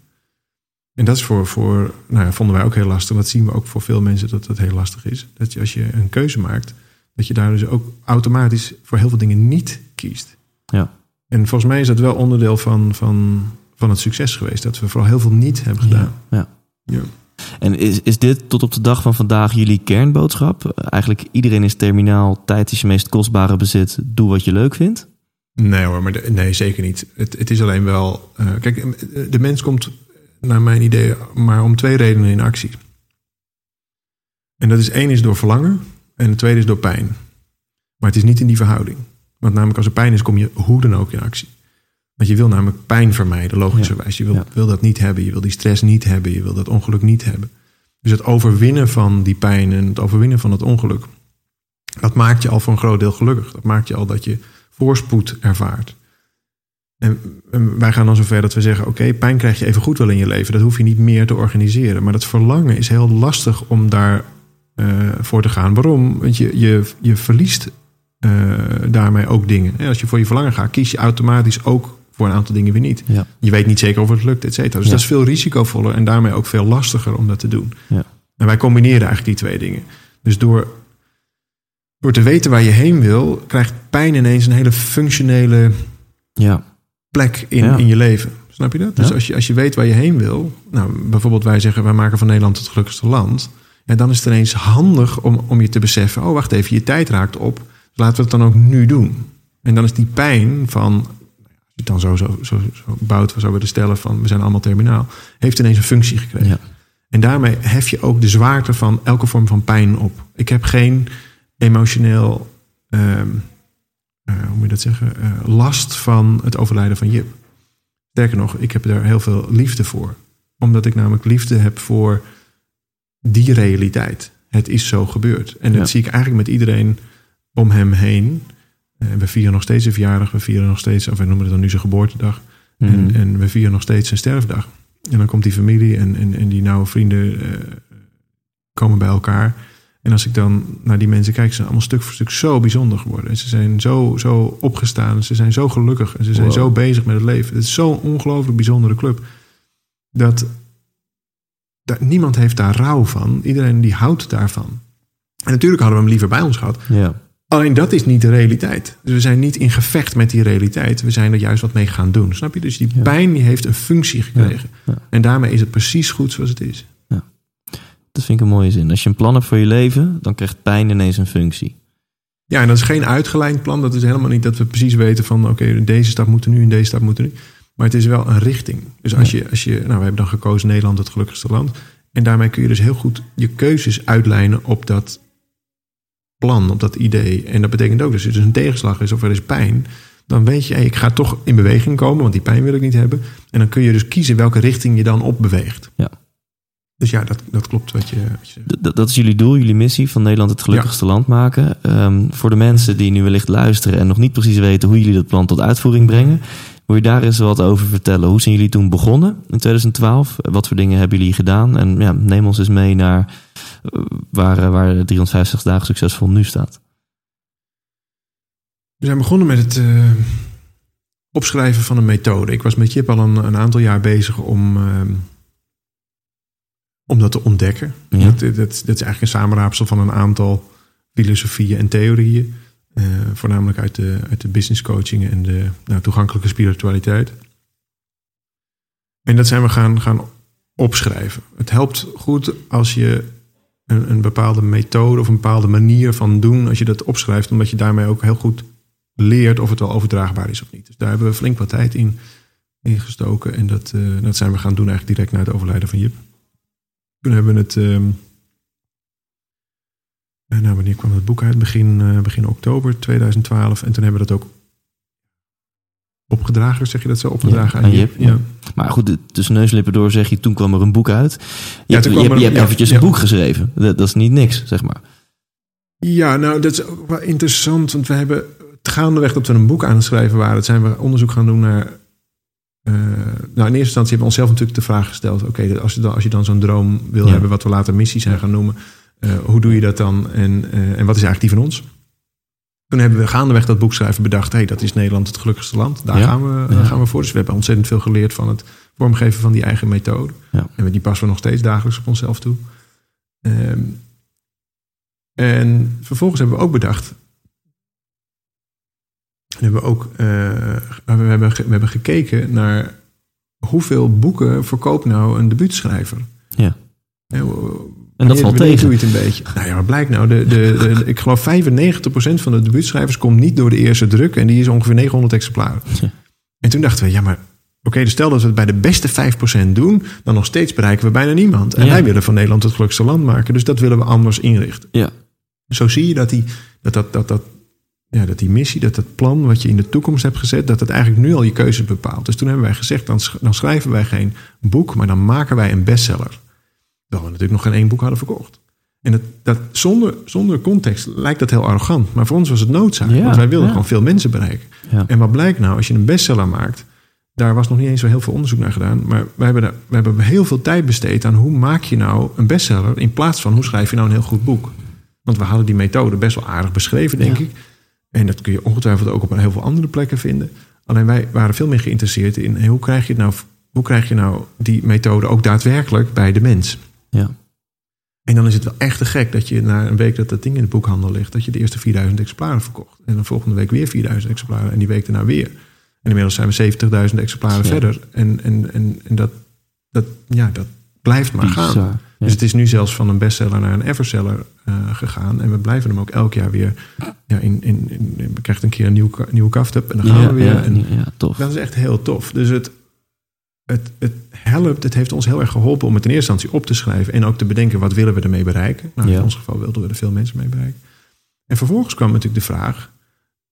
En dat is voor, voor nou ja, vonden wij ook heel lastig. Dat zien we ook voor veel mensen dat dat heel lastig is. Dat je als je een keuze maakt, dat je daar dus ook automatisch voor heel veel dingen niet kiest. Ja. En volgens mij is dat wel onderdeel van, van, van het succes geweest. Dat we vooral heel veel niet hebben gedaan. Ja. Ja. En is, is dit tot op de dag van vandaag jullie kernboodschap? Eigenlijk iedereen is terminaal, tijd is je meest kostbare bezit, doe wat je leuk vindt? Nee hoor, maar nee, zeker niet. Het, het is alleen wel. eh, kijk, de mens komt naar mijn idee maar om twee redenen in actie. En dat is één is door verlangen en de tweede is door pijn. Maar het is niet in die verhouding. Want namelijk als er pijn is, kom je hoe dan ook in actie. Want je wil namelijk pijn vermijden, logischerwijs. Je wil, Ja. wil dat niet hebben. Je wil die stress niet hebben. Je wil dat ongeluk niet hebben. Dus het overwinnen van die pijn en het overwinnen van het ongeluk. Dat maakt je al voor een groot deel gelukkig. Dat maakt je al dat je voorspoed ervaart. En, en wij gaan dan zover dat we zeggen: oké, pijn krijg je even goed wel in je leven. Dat hoef je niet meer te organiseren. Maar dat verlangen is heel lastig om daar eh, voor te gaan. Waarom? Want je, je, je verliest eh, daarmee ook dingen. En als je voor je verlangen gaat, kies je automatisch ook voor een aantal dingen weer niet. Ja. Je weet niet zeker of het lukt, et cetera. Dus Ja. dat is veel risicovoller en daarmee ook veel lastiger om dat te doen. Ja. En wij combineren eigenlijk die twee dingen. Dus door, door te weten waar je heen wil, krijgt pijn ineens een hele functionele Ja. plek in, in je leven. Snap je dat? Dus als, je, als je weet waar je heen wil, nou, bijvoorbeeld wij zeggen wij maken van Nederland het gelukkigste land. En dan is het ineens handig om, om je te beseffen, oh wacht even, je tijd raakt op. Dus laten we het dan ook nu doen. En dan is die pijn van, het dan zo, zo, zo, zo bouwt, we willen stellen van we zijn allemaal terminaal, heeft ineens een functie gekregen. Ja. En daarmee hef je ook de zwaarte van elke vorm van pijn op. Ik heb geen emotioneel, ehm, eh, hoe moet je dat zeggen, eh, last van het overlijden van Jip. Sterker nog, ik heb daar heel veel liefde voor. Omdat ik namelijk liefde heb voor die realiteit. Het is zo gebeurd. En dat Ja. zie ik eigenlijk met iedereen om hem heen. Eh, we vieren nog steeds zijn verjaardag. We vieren nog steeds, of wij noemen het dan nu zijn geboortedag. Mhm. En, en we vieren nog steeds zijn sterfdag. En dan komt die familie en, en, en die nauwe vrienden eh, komen bij elkaar. En als ik dan naar die mensen kijk, ze zijn allemaal stuk voor stuk zo bijzonder geworden. En ze zijn zo, zo opgestaan. Ze zijn zo gelukkig. En ze zijn Wow. zo bezig met het leven. Het is zo'n ongelooflijk bijzondere club. Dat, dat niemand heeft daar rouw van. Iedereen die houdt daarvan. En natuurlijk hadden we hem liever bij ons gehad. Ja. Alleen dat is niet de realiteit. Dus we zijn niet in gevecht met die realiteit. We zijn er juist wat mee gaan doen. Snap je? Dus die Ja. pijn die heeft een functie gekregen. Ja. En daarmee is het precies goed zoals het is. Dat vind ik een mooie zin. Als je een plan hebt voor je leven, dan krijgt pijn ineens een functie. Ja, en dat is geen uitgelijnd plan. Dat is helemaal niet dat we precies weten van... oké, deze stap moet er nu en deze stap moet er nu. Maar het is wel een richting. Dus als je, als je... Nou, we hebben dan gekozen Nederland het gelukkigste land. En daarmee kun je dus heel goed je keuzes uitlijnen op dat plan, op dat idee. En dat betekent ook, dus als er dus een tegenslag is of er is pijn... dan weet je, hey, ik ga toch in beweging komen... want die pijn wil ik niet hebben. En dan kun je dus kiezen welke richting je dan op beweegt. Ja. Dus ja, dat, dat klopt wat je, wat je zegt. D- d- dat is jullie doel, jullie missie van Nederland het gelukkigste land maken. Ehm, voor de mensen die nu wellicht luisteren en nog niet precies weten hoe jullie dat plan tot uitvoering brengen, wil je daar eens wat over vertellen? Hoe zijn jullie toen begonnen in 2012? Wat voor dingen hebben jullie gedaan? En ja, neem ons eens mee naar eh, waar, eh, waar 350 dagen succesvol nu staat. We zijn begonnen met het eh, opschrijven van een methode. Ik was met Jip al een, een aantal jaar bezig om, ehm, om dat te ontdekken. Ja. Dat, dat, dat is eigenlijk een samenraapsel van een aantal filosofieën en theorieën. Eh, voornamelijk uit de, uit de business coaching en de nou, toegankelijke spiritualiteit. En dat zijn we gaan, gaan opschrijven. Het helpt goed als je een, een bepaalde methode of een bepaalde manier van doen, als je dat opschrijft, omdat je daarmee ook heel goed leert of het wel overdraagbaar is of niet. Dus daar hebben we flink wat tijd in, in gestoken. En dat, eh, dat zijn we gaan doen eigenlijk direct na het overlijden van Jip. Toen hebben we het. ehm, eh, nou, wanneer kwam het boek uit? Begin, eh, begin oktober 2012. En toen hebben we dat ook opgedragen, zeg je dat zo? Opgedragen Ja, aan Jip. Ja. Maar goed, tussen neus en lippen door zeg je, toen kwam er een boek uit. Je Ja, toen je er- je hebt eventjes een boek geschreven. Dat, dat is niet niks, zeg maar. Ja, nou, dat is ook wel interessant. Want we hebben gaandeweg dat we een boek aan het schrijven waren, zijn we onderzoek gaan doen naar. eh, nou, in eerste instantie hebben we onszelf natuurlijk de vraag gesteld: oké, als, je dan, als je dan zo'n droom wil hebben, wat we later missies zijn gaan noemen, hoe doe je dat dan en, eh, en wat is eigenlijk die van ons? Toen hebben we gaandeweg dat boek schrijven bedacht: hé, hey, dat is Nederland het gelukkigste land. Daar Ja. gaan, we, Ja. gaan we voor. Dus we hebben ontzettend veel geleerd van het vormgeven van die eigen methode. Ja. En die passen we nog steeds dagelijks op onszelf toe. Ehm, en vervolgens hebben we ook bedacht. En hebben we ook eh, we, hebben, ge- we hebben gekeken naar hoeveel boeken verkoopt nou een debuutschrijver. Ja. En, En dat valt tegen. doe je het een beetje? Nou ja, wat blijkt nou? De, de, de- ik geloof 95% van de debuutschrijvers komt niet door de eerste druk. En die is ongeveer 900 exemplaren. Ja. En toen dachten we, ja maar... Oké, dus stel dat we het bij de beste 5% doen... dan nog steeds bereiken we bijna niemand. En Ja. wij willen van Nederland het gelukkigste land maken. Dus dat willen we anders inrichten. Ja. Zo zie je dat die, dat, dat, dat, dat, ja, dat die missie, dat dat plan wat je in de toekomst hebt gezet... dat het eigenlijk nu al je keuzes bepaalt. Dus toen hebben wij gezegd, dan, dan schrijven wij geen boek... maar dan maken wij een bestseller. Terwijl we natuurlijk nog geen één boek hadden verkocht. En dat, dat, zonder, zonder context lijkt dat heel arrogant. Maar voor ons was het noodzaak. Ja, want wij wilden ja. gewoon veel mensen bereiken. Ja. En wat blijkt nou? Als je een bestseller maakt... daar was nog niet eens zo heel veel onderzoek naar gedaan. Maar we hebben, daar, we hebben heel veel tijd besteed aan hoe maak je nou een bestseller... in plaats van hoe schrijf je nou een heel goed boek. Want we hadden die methode best wel aardig beschreven, denk ik. En dat kun je ongetwijfeld ook op heel veel andere plekken vinden. Alleen wij waren veel meer geïnteresseerd in... hoe, krijg je het nou, hoe krijg je nou die methode ook daadwerkelijk bij de mens... Ja. En dan is het wel echt te gek dat je na een week dat dat ding in de boekhandel ligt, dat je de eerste 4000 exemplaren verkocht. En dan volgende week weer 4000 exemplaren en die week daarna weer. En inmiddels zijn we 70.000 exemplaren Ja. verder. En, en, en, en dat, dat, ja, dat blijft maar gaan. Ja. Dus het is nu zelfs van een bestseller naar een everseller eh, gegaan. En we blijven hem ook elk jaar weer. Ja, in, in, in, we krijgen een keer een nieuw, nieuwe kaftup en dan gaan ja, we weer. ja, En ja, tof. dat is echt heel tof. Dus het, het, het helpt, het heeft ons heel erg geholpen om het in eerste instantie op te schrijven. En ook te bedenken wat willen we ermee bereiken. Nou, Ja. In ons geval wilden we er veel mensen mee bereiken. En vervolgens kwam natuurlijk de vraag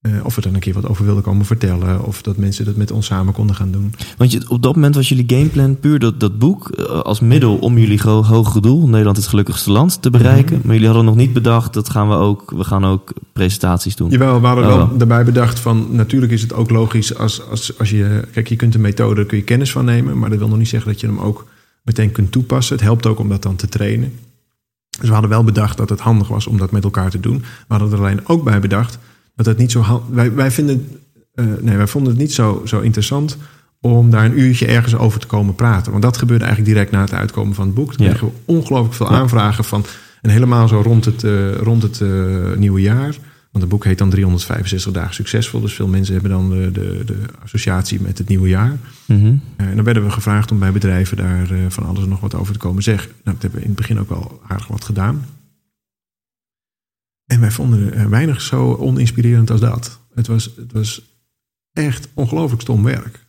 eh, of we er een keer wat over wilden komen vertellen. Of dat mensen dat met ons samen konden gaan doen. Want je, op dat moment was jullie gameplan puur dat, dat boek eh, als middel om jullie hogere doel, Nederland het gelukkigste land, te bereiken. Mhm. Maar jullie hadden nog niet bedacht, dat gaan we ook, we gaan ook presentaties doen. Jawel, we hadden Oh, wel wel. daarbij bedacht van... natuurlijk is het ook logisch als, als, als je... Kijk, je kunt een methode, daar kun je kennis van nemen... maar dat wil nog niet zeggen dat je hem ook meteen kunt toepassen. Het helpt ook om dat dan te trainen. Dus we hadden wel bedacht dat het handig was om dat met elkaar te doen. We hadden er alleen ook bij bedacht dat het niet zo... Wij, wij, vinden, eh, nee, wij vonden het niet zo, zo interessant om daar een uurtje ergens over te komen praten. Want dat gebeurde eigenlijk direct na het uitkomen van het boek. Ja. kregen we ongelooflijk veel Ja. aanvragen van... en helemaal zo rond het, eh, rond het eh, nieuwe jaar... Want het boek heet dan 365 dagen succesvol. Dus veel mensen hebben dan de, de, de associatie met het nieuwe jaar. Mhm. En dan werden we gevraagd om bij bedrijven daar van alles en nog wat over te komen zeggen. Nou, dat hebben we in het begin ook wel aardig wat gedaan. En wij vonden er weinig zo oninspirerend als dat. Het was, het was echt ongelooflijk stom werk.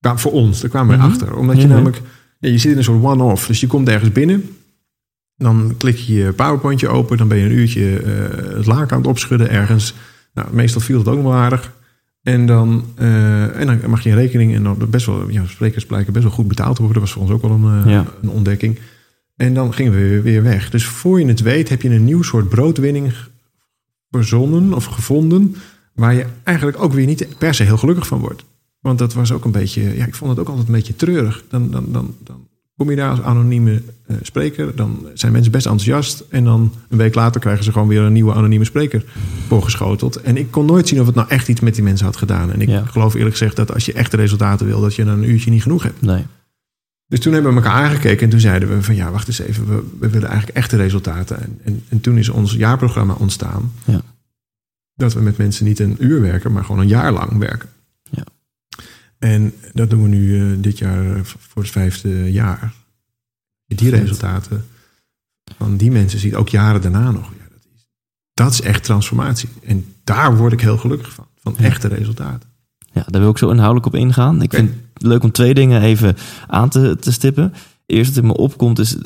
Voor ons, daar kwamen we Mhm. achter. Omdat je ja. namelijk, ja, je zit in een soort one-off. Dus je komt ergens binnen. Dan klik je je powerpointje open. Dan ben je een uurtje eh, het laken aan het opschudden ergens. Nou, meestal viel het ook wel aardig. En dan, eh, en dan mag je een rekening. En dan best wel, ja, sprekers blijken best wel goed betaald te worden. Dat was voor ons ook wel een, eh, Ja. een ontdekking. En dan gingen we weer, weer weg. Dus voor je het weet heb je een nieuw soort broodwinning verzonnen of gevonden. Waar je eigenlijk ook weer niet per se heel gelukkig van wordt. Want dat was ook een beetje, ja, ik vond het ook altijd een beetje treurig. Dan, dan, dan, dan kom je daar als anonieme eh, spreker. Dan zijn mensen best enthousiast. En dan een week later krijgen ze gewoon weer een nieuwe anonieme spreker voorgeschoteld. En ik kon nooit zien of het nou echt iets met die mensen had gedaan. En ik Ja. geloof eerlijk gezegd dat als je echte resultaten wil, dat je dan een uurtje niet genoeg hebt. Nee. Dus toen hebben we elkaar aangekeken en toen zeiden we van ja, wacht eens even, we, we willen eigenlijk echte resultaten. En, en, en toen is ons jaarprogramma ontstaan. Ja. Dat we met mensen niet een uur werken, maar gewoon een jaar lang werken. Ja. En dat doen we nu eh, dit jaar eh, voor het vijfde jaar. Die resultaten van die mensen ziet ook jaren daarna nog. Ja, dat, is, dat is echt transformatie. En daar word ik heel gelukkig van. Van Ja. echte resultaten. Ja, daar wil ik zo inhoudelijk op ingaan. Ik vind het leuk om twee dingen even aan te, te stippen. Eerst wat in me opkomt is,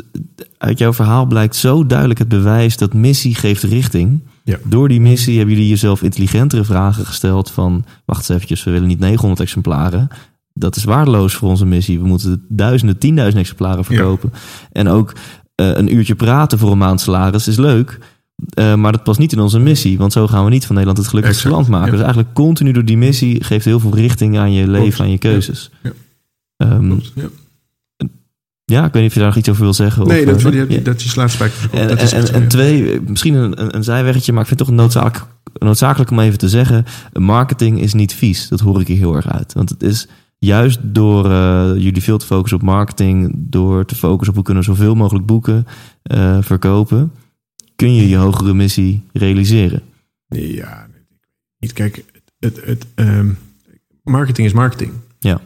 uit jouw verhaal blijkt zo duidelijk het bewijs dat missie geeft richting. Ja. Door die missie hebben jullie jezelf intelligentere vragen gesteld van, wacht eens eventjes, we willen niet 900 exemplaren. Dat is waardeloos voor onze missie. We moeten duizenden, tienduizenden exemplaren verkopen. En ook eh, een uurtje praten voor een maand salaris is leuk. Eh, maar dat past niet in onze missie. Want zo gaan we niet van Nederland het gelukkigste land maken. ja. Dus eigenlijk continu door die missie geeft heel veel richting aan je leven, Klopt, aan je keuzes. ja. Ehm, ja. ja, ik weet niet of je daar nog iets over wil zeggen. Nee, of, dat, eh, dat, ja. dat is laatste. En, dat is en, en twee, eh, misschien een, een, een zijweggetje, maar ik vind het toch noodzakelijk, noodzakelijk om even te zeggen: marketing is niet vies. Dat hoor ik hier heel erg uit. Want het is juist door eh, jullie veel te focussen op marketing, door te focussen op hoe kunnen we zoveel mogelijk boeken eh, verkopen, kun je je hogere missie realiseren. Ja, niet. Kijk, het, het, ehm, marketing is marketing. Ja.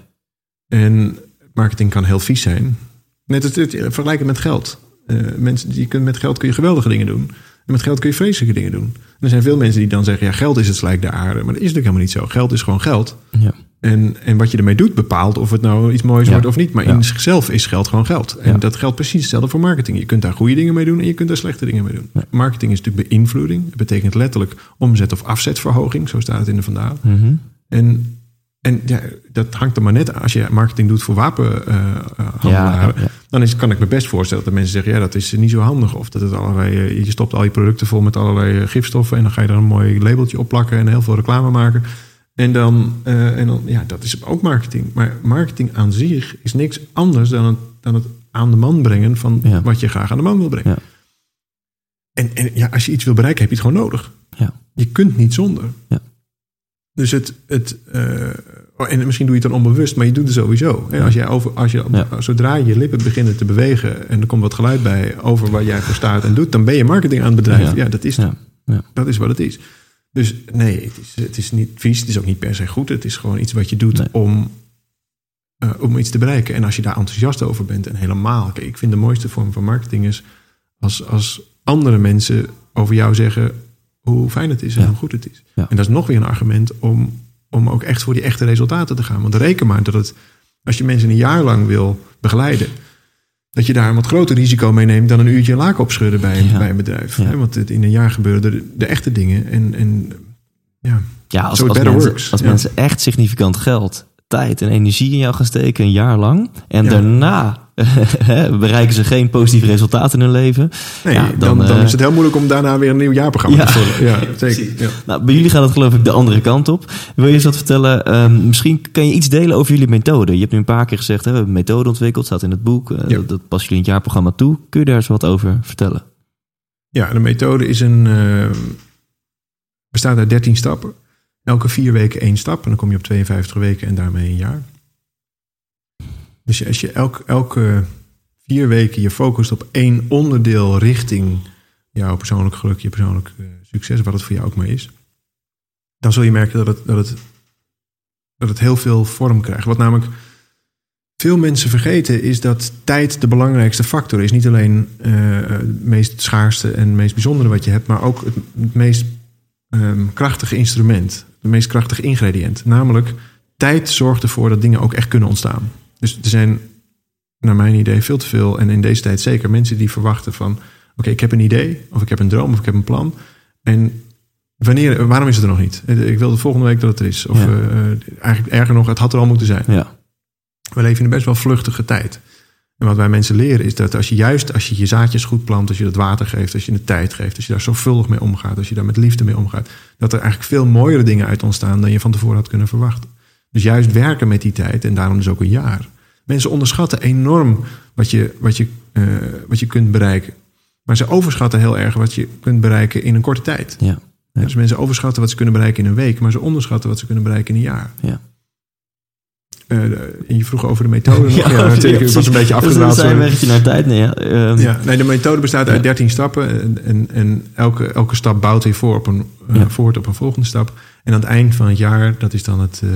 En marketing kan heel vies zijn. Net als het, het met geld. Eh, mensen, die kunnen, met geld kun je geweldige dingen doen. En met geld kun je vreselijke dingen doen. En er zijn veel mensen die dan zeggen, ja, geld is het slijk de aarde. Maar dat is natuurlijk helemaal niet zo. Geld is gewoon geld. Ja. En, en wat je ermee doet bepaalt of het nou iets moois Ja. wordt of niet. Maar Ja. in zichzelf is geld gewoon geld. En dat geldt precies hetzelfde voor marketing. Je kunt daar goede dingen mee doen en je kunt daar slechte dingen mee doen. Marketing is natuurlijk beïnvloeding. Dat betekent letterlijk omzet- of afzetverhoging. Zo staat het in de vandaag. Mhm. En, en ja, dat hangt er maar net aan. Als je marketing doet voor wapenhandelaren... Ja, ja, ja. dan is, kan ik me best voorstellen dat mensen zeggen... ja, dat is niet zo handig. Of dat het allerlei, eh, je stopt al je producten vol met allerlei eh, gifstoffen... en dan ga je er een mooi labeltje op plakken en heel veel reclame maken. En dan, eh, en dan, ja, dat is ook marketing. Maar marketing aan zich is niks anders dan het, dan het aan de man brengen van Ja. wat je graag aan de man wil brengen. Ja. En, en ja, als je iets wil bereiken, heb je het gewoon nodig. Ja. Je kunt niet zonder. Ja. Dus het, het eh, oh, en misschien doe je het dan onbewust, maar je doet het sowieso. En als jij over, als je, Ja. zodra je lippen beginnen te bewegen en er komt wat geluid bij over waar jij voor staat en doet, dan ben je marketing aan het bedrijf. Ja, Ja. dat, is, Ja. Ja. dat is wat het is. Dus nee, het is, het is niet vies, het is ook niet per se goed. Het is gewoon iets wat je doet Nee. om, eh, om iets te bereiken. En als je daar enthousiast over bent en helemaal. Kijk, ik vind de mooiste vorm van marketing is als, als andere mensen over jou zeggen hoe fijn het is en Ja. hoe goed het is. Ja. En dat is nog weer een argument om, om ook echt voor die echte resultaten te gaan. Want reken maar dat het, als je mensen een jaar lang wil begeleiden, dat je daar een wat groter risico mee neemt dan een uurtje laken opschudden bij, een- Ja. bij een bedrijf. Hè, Want het, in een jaar gebeuren de, de echte dingen. En, en ja, Ja, als, So als, mensen, als mensen echt significant geld, tijd en energie in jou gaan steken een jaar lang. En Ja. daarna bereiken ze geen positieve resultaten in hun leven. nee, Ja, dan, dan, eh, is het heel moeilijk om daarna weer een nieuw jaarprogramma Ja. te vullen. Ja, zeker. Ja. Nou, bij jullie gaat het geloof ik de andere kant op. Wil je eens wat vertellen? Ehm, misschien kan je iets delen over jullie methode. Je hebt nu een paar keer gezegd, hè, we hebben een methode ontwikkeld, staat in het boek. Eh, dat, dat passen jullie in het jaarprogramma toe. Kun je daar eens wat over vertellen? Ja, de methode is een, eh, bestaat uit 13 stappen. Elke vier weken één stap. En dan kom je op 52 weken en daarmee een jaar. Dus als je elk, elke vier weken je focust op één onderdeel richting jouw persoonlijk geluk, je persoonlijk eh, succes, wat het voor jou ook maar is. Dan zul je merken dat het, dat het, dat het heel veel vorm krijgt. Wat namelijk veel mensen vergeten is dat tijd de belangrijkste factor is. Niet alleen eh, het meest schaarste en meest bijzondere wat je hebt, maar ook het, het meest ehm, krachtige instrument. Het meest krachtige ingrediënt. Namelijk, tijd zorgt ervoor dat dingen ook echt kunnen ontstaan. Dus er zijn, naar mijn idee, veel te veel, en in deze tijd zeker, mensen die verwachten van: oké, ik heb een idee, of ik heb een droom, of ik heb een plan. En wanneer, waarom is het er nog niet? Ik wil de volgende week dat het er is. Of Ja. eh, eigenlijk erger nog, het had er al moeten zijn. Ja, We leven in een best wel vluchtige tijd. En wat wij mensen leren is dat als je juist als je je zaadjes goed plant, als je het water geeft, als je de tijd geeft, als je daar zorgvuldig mee omgaat, als je daar met liefde mee omgaat, dat er eigenlijk veel mooiere dingen uit ontstaan dan je van tevoren had kunnen verwachten. Dus juist werken met die tijd en daarom dus ook een jaar. Mensen onderschatten enorm wat je, wat je, eh, wat je kunt bereiken. Maar ze overschatten heel erg wat je kunt bereiken in een korte tijd. ja, Ja. Dus mensen overschatten wat ze kunnen bereiken in een week, maar ze onderschatten wat ze kunnen bereiken in een jaar. ja. Eh, en je vroeg over de methode. Ja. Het was een beetje Dus afgedwaald. sorry. we weggetje naar tijd. Nee, ja. Ehm, Ja, nee, de methode bestaat uit Ja. 13 stappen. En, en, en elke, elke stap bouwt weer voor op een, eh, voort op een volgende stap. En aan het eind van het jaar, dat is dan het eh,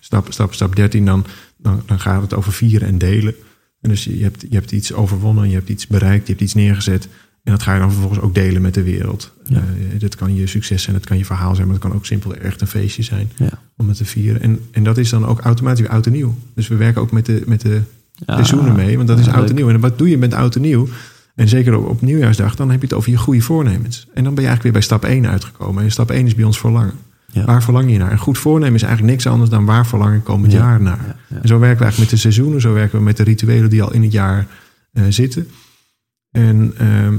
stap, stap, stap 13, dan, dan, dan gaat het over vieren en delen. En dus je hebt, je hebt iets overwonnen, je hebt iets bereikt, je hebt iets neergezet. En dat ga je dan vervolgens ook delen met de wereld. Ja. Eh, dat kan je succes zijn, dat kan je verhaal zijn, maar dat kan ook simpel echt een feestje zijn Ja. om het te vieren. En, en dat is dan ook automatisch weer oud en nieuw. Dus we werken ook met de, met de Ja. seizoenen mee, want dat is oud en nieuw. En wat doe je met oud en nieuw? En zeker op, op nieuwjaarsdag, dan heb je het over je goede voornemens. En dan ben je eigenlijk weer bij stap 1 uitgekomen. En stap 1 is bij ons verlangen. Waar verlang je naar? Een goed voornemen is eigenlijk niks anders dan waar verlang ik komend Ja. jaar naar. En zo werken we eigenlijk met de seizoenen, zo werken we met de rituelen die al in het jaar eh, zitten. En ehm,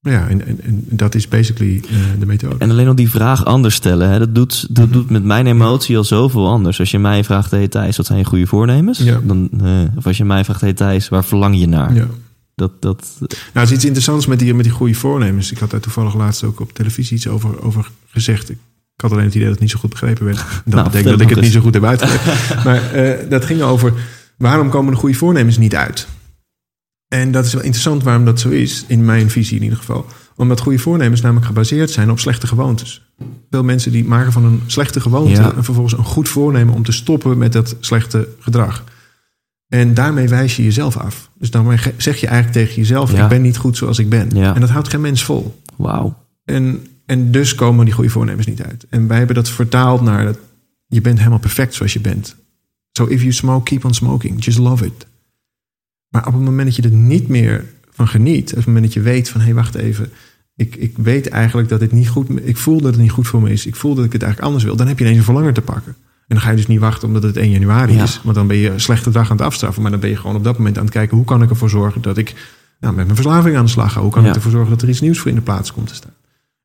ja, en, en, en dat is basically eh, de methode. En alleen al die vraag anders stellen, hè, dat, doet, dat doet met mijn emotie al zoveel anders. Als je mij vraagt, hey Thijs, wat zijn je goede voornemens? Ja. Dan, eh, of als je mij vraagt, hey Thijs, waar verlang je naar? Ja. Dat, dat, Nou, het is iets interessants met die, met die goede voornemens. Ik had daar toevallig laatst ook op televisie iets over, over gezegd. Ik had alleen het idee dat het niet zo goed begrepen werd. Dat Nou, betekent dat ik het niet eens. zo goed heb uitgelegd. maar eh, dat ging over waarom komen de goede voornemens niet uit? En dat is wel interessant waarom dat zo is, in mijn visie in ieder geval. Omdat goede voornemens namelijk gebaseerd zijn op slechte gewoontes. Veel mensen die maken van een slechte gewoonte Ja. en vervolgens een goed voornemen om te stoppen met dat slechte gedrag. En daarmee wijs je jezelf af. Dus dan zeg je eigenlijk tegen jezelf: Ja. Ik ben niet goed zoals ik ben. Ja. En dat houdt geen mens vol. wauw. En, en dus komen die goede voornemens niet uit. En wij hebben dat vertaald naar dat je bent helemaal perfect zoals je bent. So if you smoke, keep on smoking. Just love it. Maar op het moment dat je er niet meer van geniet, op het moment dat je weet van hé, hey, wacht even. Ik, ik weet eigenlijk dat dit niet goed Ik voel dat het niet goed voor me is. Ik voel dat ik het eigenlijk anders wil. Dan heb je ineens een verlangen te pakken. En dan ga je dus niet wachten omdat het 1 januari Ja. is. Want dan ben je een slechte dag aan het afstraffen. Maar dan ben je gewoon op dat moment aan het kijken... hoe kan ik ervoor zorgen dat ik nou, met mijn verslaving aan de slag ga? Hoe kan Ja. ik ervoor zorgen dat er iets nieuws voor in de plaats komt te staan?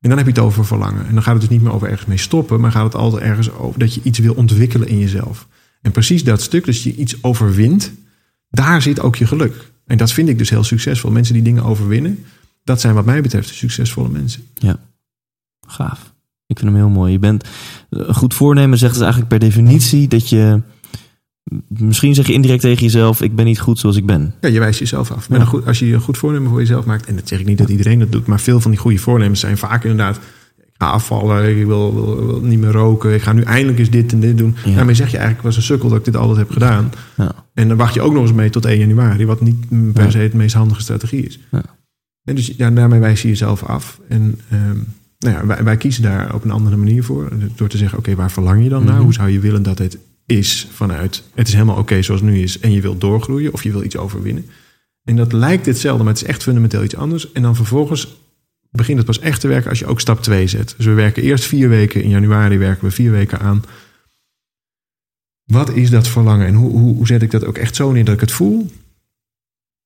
En dan heb je het over verlangen. En dan gaat het dus niet meer over ergens mee stoppen, maar gaat het altijd ergens over dat je iets wil ontwikkelen in jezelf. En precies dat stuk, dus je iets overwint, daar zit ook je geluk. En dat vind ik dus heel succesvol. Mensen die dingen overwinnen, dat zijn wat mij betreft succesvolle mensen. Ja, gaaf. Ik vind hem heel mooi. Je bent een goed voornemen zegt dus eigenlijk per definitie dat je misschien zeg je indirect tegen jezelf: ik ben niet goed zoals ik ben. Ja, je wijst jezelf af. Een goed, als je een goed voornemen voor jezelf maakt, en dat zeg ik niet dat iedereen dat doet, maar veel van die goede voornemens zijn vaak inderdaad. Afvallen, ik wil, wil, wil niet meer roken, ik ga nu eindelijk eens dit en dit doen. Ja. Daarmee zeg je eigenlijk, was een sukkel dat ik dit altijd heb gedaan. Ja. En dan wacht je ook nog eens mee tot 1 januari, wat niet per Ja. se het meest handige strategie is. Ja. En dus ja, daarmee wijs je jezelf af. En ehm, nou ja, wij, wij kiezen daar op een andere manier voor. Door te zeggen, oké, waar verlang je dan naar? Mhm. Hoe zou je willen dat het is vanuit... het is helemaal oké zoals het nu is en je wilt doorgroeien of je wil iets overwinnen. En dat lijkt hetzelfde, maar het is echt fundamenteel iets anders. En dan vervolgens begint het pas echt te werken als je ook stap 2 zet. Dus we werken eerst vier weken, in januari werken we vier weken aan... Wat is dat verlangen en hoe, hoe, hoe zet ik dat ook echt zo neer dat ik het voel?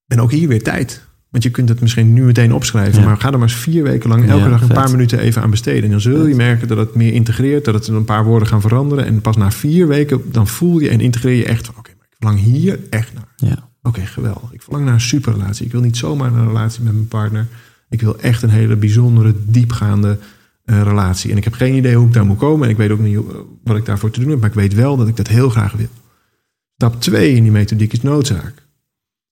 En ook hier weer tijd. Want je kunt het misschien nu meteen opschrijven, Ja. maar ga er maar eens vier weken lang elke Ja, dag een vet. paar minuten even aan besteden. En dan zul je merken dat het meer integreert, dat het een paar woorden gaan veranderen. En pas na vier weken, dan voel je en integreer je echt van, oké, maar ik verlang hier echt naar. Ja. Oké, geweldig. Ik verlang naar een superrelatie. Ik wil niet zomaar een relatie met mijn partner. Ik wil echt een hele bijzondere, diepgaande eh, relatie. En ik heb geen idee hoe ik daar moet komen. En ik weet ook niet hoe- wat ik daarvoor te doen heb. Maar ik weet wel dat ik dat heel graag wil. Stap 2 in die methodiek is noodzaak.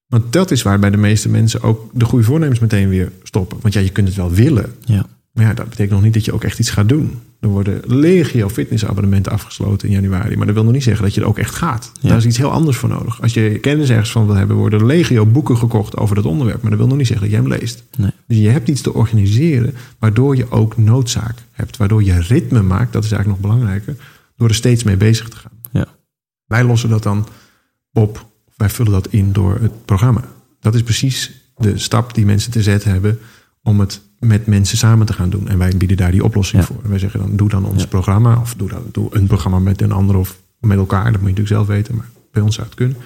Want dat is waar bij de meeste mensen ook de goede voornemens meteen weer stoppen. Want ja, je kunt het wel willen. Ja. Maar ja, dat betekent nog niet dat je ook echt iets gaat doen. Er worden legio fitnessabonnementen afgesloten in januari. Maar dat wil nog niet zeggen dat je er ook echt gaat. Ja. Daar is iets heel anders voor nodig. Als je kennis ergens van wil hebben, worden legio boeken gekocht over dat onderwerp. Maar dat wil nog niet zeggen dat jij hem leest. Nee. Dus je hebt iets te organiseren waardoor je ook noodzaak hebt. Waardoor je ritme maakt, dat is eigenlijk nog belangrijker, door er steeds mee bezig te gaan. Ja. Wij lossen dat dan op, wij vullen dat in door het programma. Dat is precies de stap die mensen te zetten hebben om het met mensen samen te gaan doen. En wij bieden daar die oplossing Ja. voor. Wij zeggen dan, doe dan ons Ja. programma. Of doe, dan, doe een programma met een ander of met elkaar. Dat moet je natuurlijk zelf weten, maar bij ons zou het kunnen.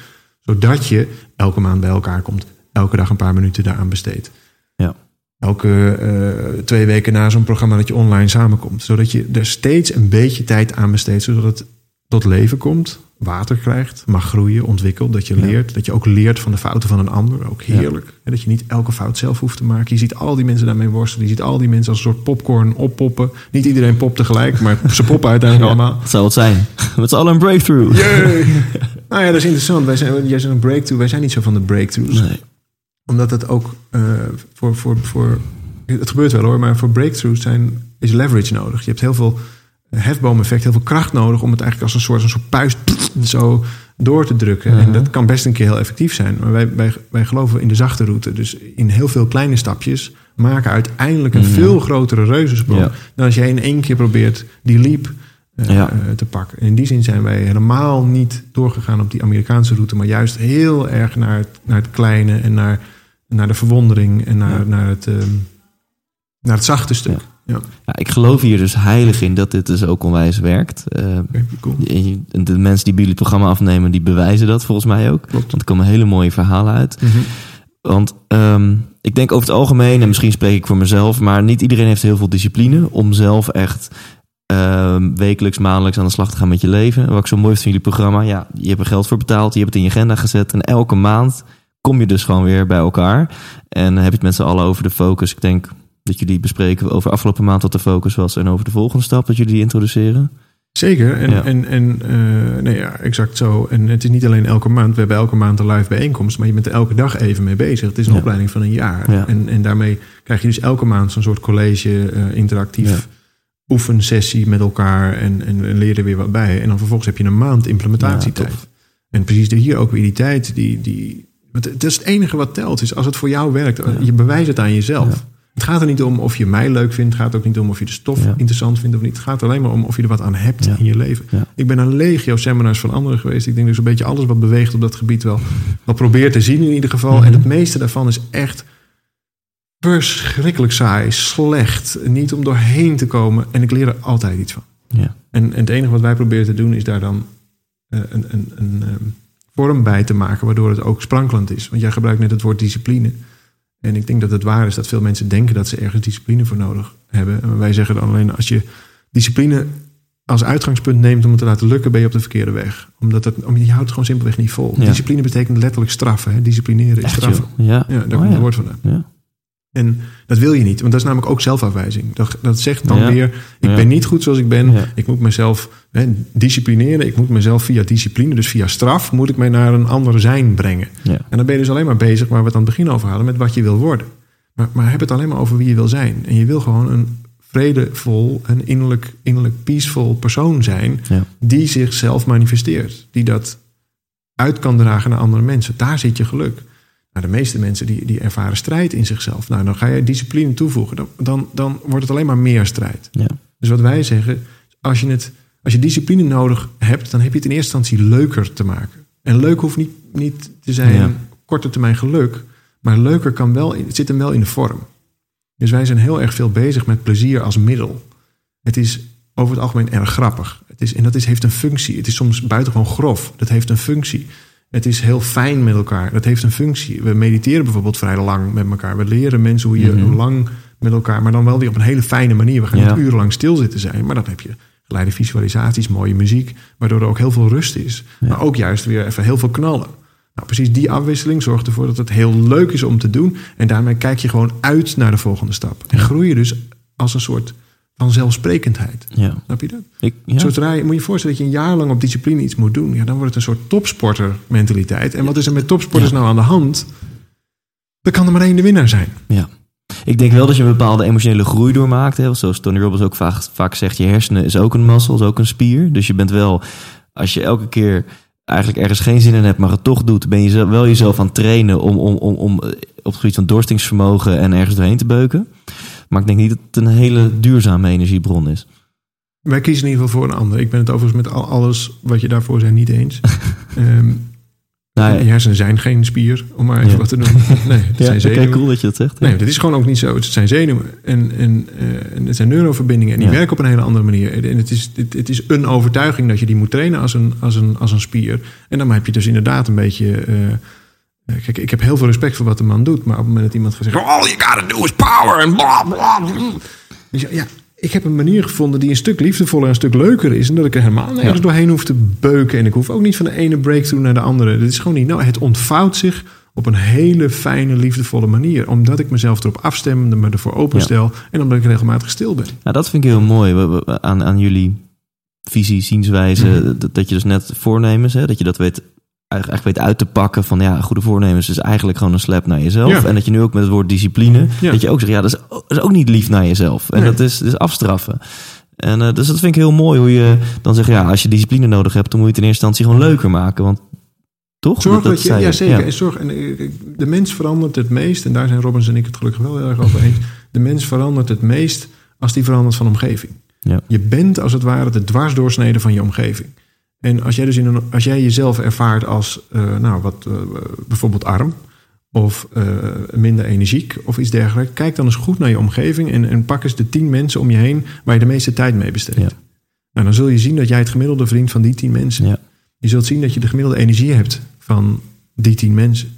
Zodat je elke maand bij elkaar komt. Elke dag een paar minuten daaraan besteedt. Ja. Elke eh, twee weken na zo'n programma dat je online samenkomt. Zodat je er steeds een beetje tijd aan besteedt. Zodat het tot leven komt, water krijgt, mag groeien, ontwikkelt. Dat je Ja. leert. Dat je ook leert van de fouten van een ander. Ook heerlijk. En dat je niet elke fout zelf hoeft te maken. Je ziet al die mensen daarmee worstelen. Je ziet al die mensen als een soort popcorn oppoppen. Niet iedereen popt tegelijk, maar ze poppen uiteindelijk allemaal. Dat zou het zijn. Met z'n allen een breakthrough. Yay! nou ja, dat is interessant. Wij zijn, jij zegt een breakthrough. Wij zijn niet zo van de breakthroughs Nee. omdat het ook eh, voor, voor, voor. Het gebeurt wel hoor, maar voor breakthroughs zijn, is leverage nodig. Je hebt heel veel hefboom-effect, heel veel kracht nodig om het eigenlijk als een soort, een soort puist zo door te drukken. En Mhm. dat kan best een keer heel effectief zijn. Maar wij, wij, wij geloven in de zachte route. Dus in heel veel kleine stapjes maken uiteindelijk een Mhm. veel grotere reuzensprong. Ja. Dan als jij in één keer probeert die leap eh, Ja. eh, te pakken. En in die zin zijn wij helemaal niet doorgegaan op die Amerikaanse route, maar juist heel erg naar het, naar het kleine en naar, naar de verwondering en naar, Ja. naar, het, ehm, naar het zachte stuk. Ja. Ja, ik geloof hier dus heilig in dat dit dus ook onwijs werkt. Cool. je- de mensen die bij jullie programma afnemen, die bewijzen dat volgens mij ook. Klopt. Want er komen hele mooie verhalen uit. Want ehm, ik denk over het algemeen, en misschien spreek ik voor mezelf, maar niet iedereen heeft heel veel discipline om zelf echt ehm, wekelijks, maandelijks aan de slag te gaan met je leven. Wat ik zo mooi vind van jullie programma, ja, je hebt er geld voor betaald, je hebt het in je agenda gezet en elke maand kom je dus gewoon weer bij elkaar. En dan heb je het met z'n allen over de focus. Ik denk dat jullie bespreken over afgelopen maand wat de focus was en over de volgende stap dat jullie die introduceren. Zeker. En, Ja. en, en nee, ja, exact zo. En het is niet alleen elke maand. We hebben elke maand een live bijeenkomst. Maar je bent er elke dag even mee bezig. Het is een Ja. opleiding van een jaar. Ja. En, en daarmee krijg je dus elke maand zo'n soort college, eh, interactief Ja. oefensessie met elkaar. En, en, en leer er weer wat bij. En dan vervolgens heb je een maand implementatietijd. En precies hier ook weer die tijd. Die, die, want het is het enige wat telt. Is als het voor jou werkt. Je bewijst het aan jezelf. Het gaat er niet om of je mij leuk vindt. Het gaat ook niet om of je de stof Ja. interessant vindt of niet. Het gaat alleen maar om of je er wat aan hebt Ja. in je leven. Ja. Ik ben aan legio seminars van anderen geweest. Ik denk dus een beetje alles wat beweegt op dat gebied wel, wel probeer te zien in ieder geval. Mhm. En het meeste daarvan is echt verschrikkelijk saai, slecht. Niet om doorheen te komen. En ik leer er altijd iets van. Ja. En, en het enige wat wij proberen te doen is daar dan eh, een, een, een ehm, vorm bij te maken... waardoor het ook sprankelend is. Want jij gebruikt net het woord discipline. En ik denk dat het waar is dat veel mensen denken dat ze ergens discipline voor nodig hebben. En wij zeggen dan alleen als je discipline als uitgangspunt neemt om het te laten lukken, ben je op de verkeerde weg. Omdat het, om, je houdt het gewoon simpelweg niet vol. Ja. Discipline betekent letterlijk straffen. Hè? Disciplineren is Echt, straffen. joh. Ja. Ja, daar Oh, komt ja. het woord vandaan. Ja. En dat wil je niet, want dat is namelijk ook zelfafwijzing. Dat, dat zegt dan Ja. weer, ik Ja. ben niet goed zoals ik ben. Ja. Ik moet mezelf hè, disciplineren. Ik moet mezelf via discipline, dus via straf, moet ik mij naar een ander zijn brengen. En dan ben je dus alleen maar bezig, waar we het aan het begin over hadden, met wat je wil worden. Maar, maar heb het alleen maar over wie je wil zijn. En je wil gewoon een vredevol en innerlijk, innerlijk peaceful persoon zijn, die zichzelf manifesteert. Die dat uit kan dragen naar andere mensen. Daar zit je geluk. Nou, de meeste mensen die, die ervaren strijd in zichzelf. Nou, dan ga je discipline toevoegen. Dan, dan, dan wordt het alleen maar meer strijd. Ja. Dus wat wij zeggen, als je, het, als je discipline nodig hebt, dan heb je het in eerste instantie leuker te maken. En leuk hoeft niet, niet te zijn Ja. korte termijn geluk, maar leuker kan wel, het zit hem wel in de vorm. Dus wij zijn heel erg veel bezig met plezier als middel. Het is over het algemeen erg grappig. Het is, en dat is, heeft een functie. Het is soms buitengewoon grof. Dat heeft een functie. Het is heel fijn met elkaar. Dat heeft een functie. We mediteren bijvoorbeeld vrij lang met elkaar. We leren mensen hoe je Mhm. lang met elkaar, maar dan wel weer op een hele fijne manier. We gaan Ja. niet urenlang stil zitten zijn, maar dan heb je geleide visualisaties, mooie muziek, waardoor er ook heel veel rust is. Ja. Maar ook juist weer even heel veel knallen. Nou, precies die afwisseling zorgt ervoor dat het heel leuk is om te doen. En daarmee kijk je gewoon uit naar de volgende stap. En groei je dus als een soort van zelfsprekendheid. Ja. Snap je dat? Ik, ja. Zodra je, moet je voorstellen dat je een jaar lang op discipline iets moet doen. Ja, dan wordt het een soort topsporter mentaliteit. En wat is er met topsporters Ja. nou aan de hand? Er kan er maar één de winnaar zijn. Ja. Ik denk wel dat je een bepaalde emotionele groei doormaakt. Hè? Zoals Tony Robbins ook vaak, vaak zegt, je hersenen is ook een muscle, is ook een spier. Dus je bent wel, als je elke keer eigenlijk ergens geen zin in hebt, maar het toch doet, ben je wel jezelf aan het trainen om, om, om, om eh, op het gebied van doorstingsvermogen en ergens doorheen te beuken. Maar ik denk niet dat het een hele duurzame energiebron is. Wij kiezen in ieder geval voor een ander. Ik ben het overigens met al- alles wat je daarvoor zei niet eens. Ehm Nou, Je hersenen zijn geen spier, om maar even Ja. wat te noemen. Nee, het ja, zijn zenuwen. cool dat je dat zegt. Nee, dat is gewoon ook niet zo. Het zijn zenuwen en, en, en het zijn neuroverbindingen en die Ja. werken op een hele andere manier. En het is, het, het is een overtuiging dat je die moet trainen als een, als een, als een spier. En dan heb je dus inderdaad een beetje. eh, kijk, ik heb heel veel respect voor wat de man doet, maar op het moment dat iemand gaat zeggen: All you gotta do is power en bla bla. je, ja, ik heb een manier gevonden die een stuk liefdevoller en een stuk leuker is. En dat ik er helemaal nergens Ja. doorheen hoef te beuken. En ik hoef ook niet van de ene breakthrough naar de andere. Dit is gewoon niet. Nou, het ontvouwt zich op een hele fijne, liefdevolle manier. Omdat ik mezelf erop afstem, me ervoor openstel. En omdat ik regelmatig stil ben. Nou, dat vind ik heel mooi aan, aan jullie visie, zienswijze. Mhm. dat, dat je dus net voornemens, hè, dat je dat weet, eigenlijk weet uit te pakken van ja, goede voornemens is eigenlijk gewoon een slap naar jezelf. Ja. En dat je nu ook met het woord discipline, Ja. dat je ook zegt, ja, dat is, ook- dat is ook niet lief naar jezelf. En Nee. dat is, dat is afstraffen. En eh, dus dat vind ik heel mooi hoe je dan zegt, ja, als je discipline nodig hebt, dan moet je het in eerste instantie gewoon leuker maken. Want toch? Zorg dat, je, ja zeker. Ja. En zorg, en, eh, de mens verandert het meest, en daar zijn Robbins en ik het gelukkig wel heel erg over eens. De mens verandert het meest als die verandert van omgeving. Ja. Je bent als het ware de dwarsdoorsnede van je omgeving. En als jij, dus in een, als jij jezelf ervaart als eh, nou, wat, eh, bijvoorbeeld arm of eh, minder energiek of iets dergelijks, kijk dan eens goed naar je omgeving en, en pak eens de tien mensen om je heen waar je de meeste tijd mee besteedt. Ja. Nou, dan zul je zien dat jij het gemiddelde vriend van die tien mensen. Ja. Je zult zien dat je de gemiddelde energie hebt van die tien mensen.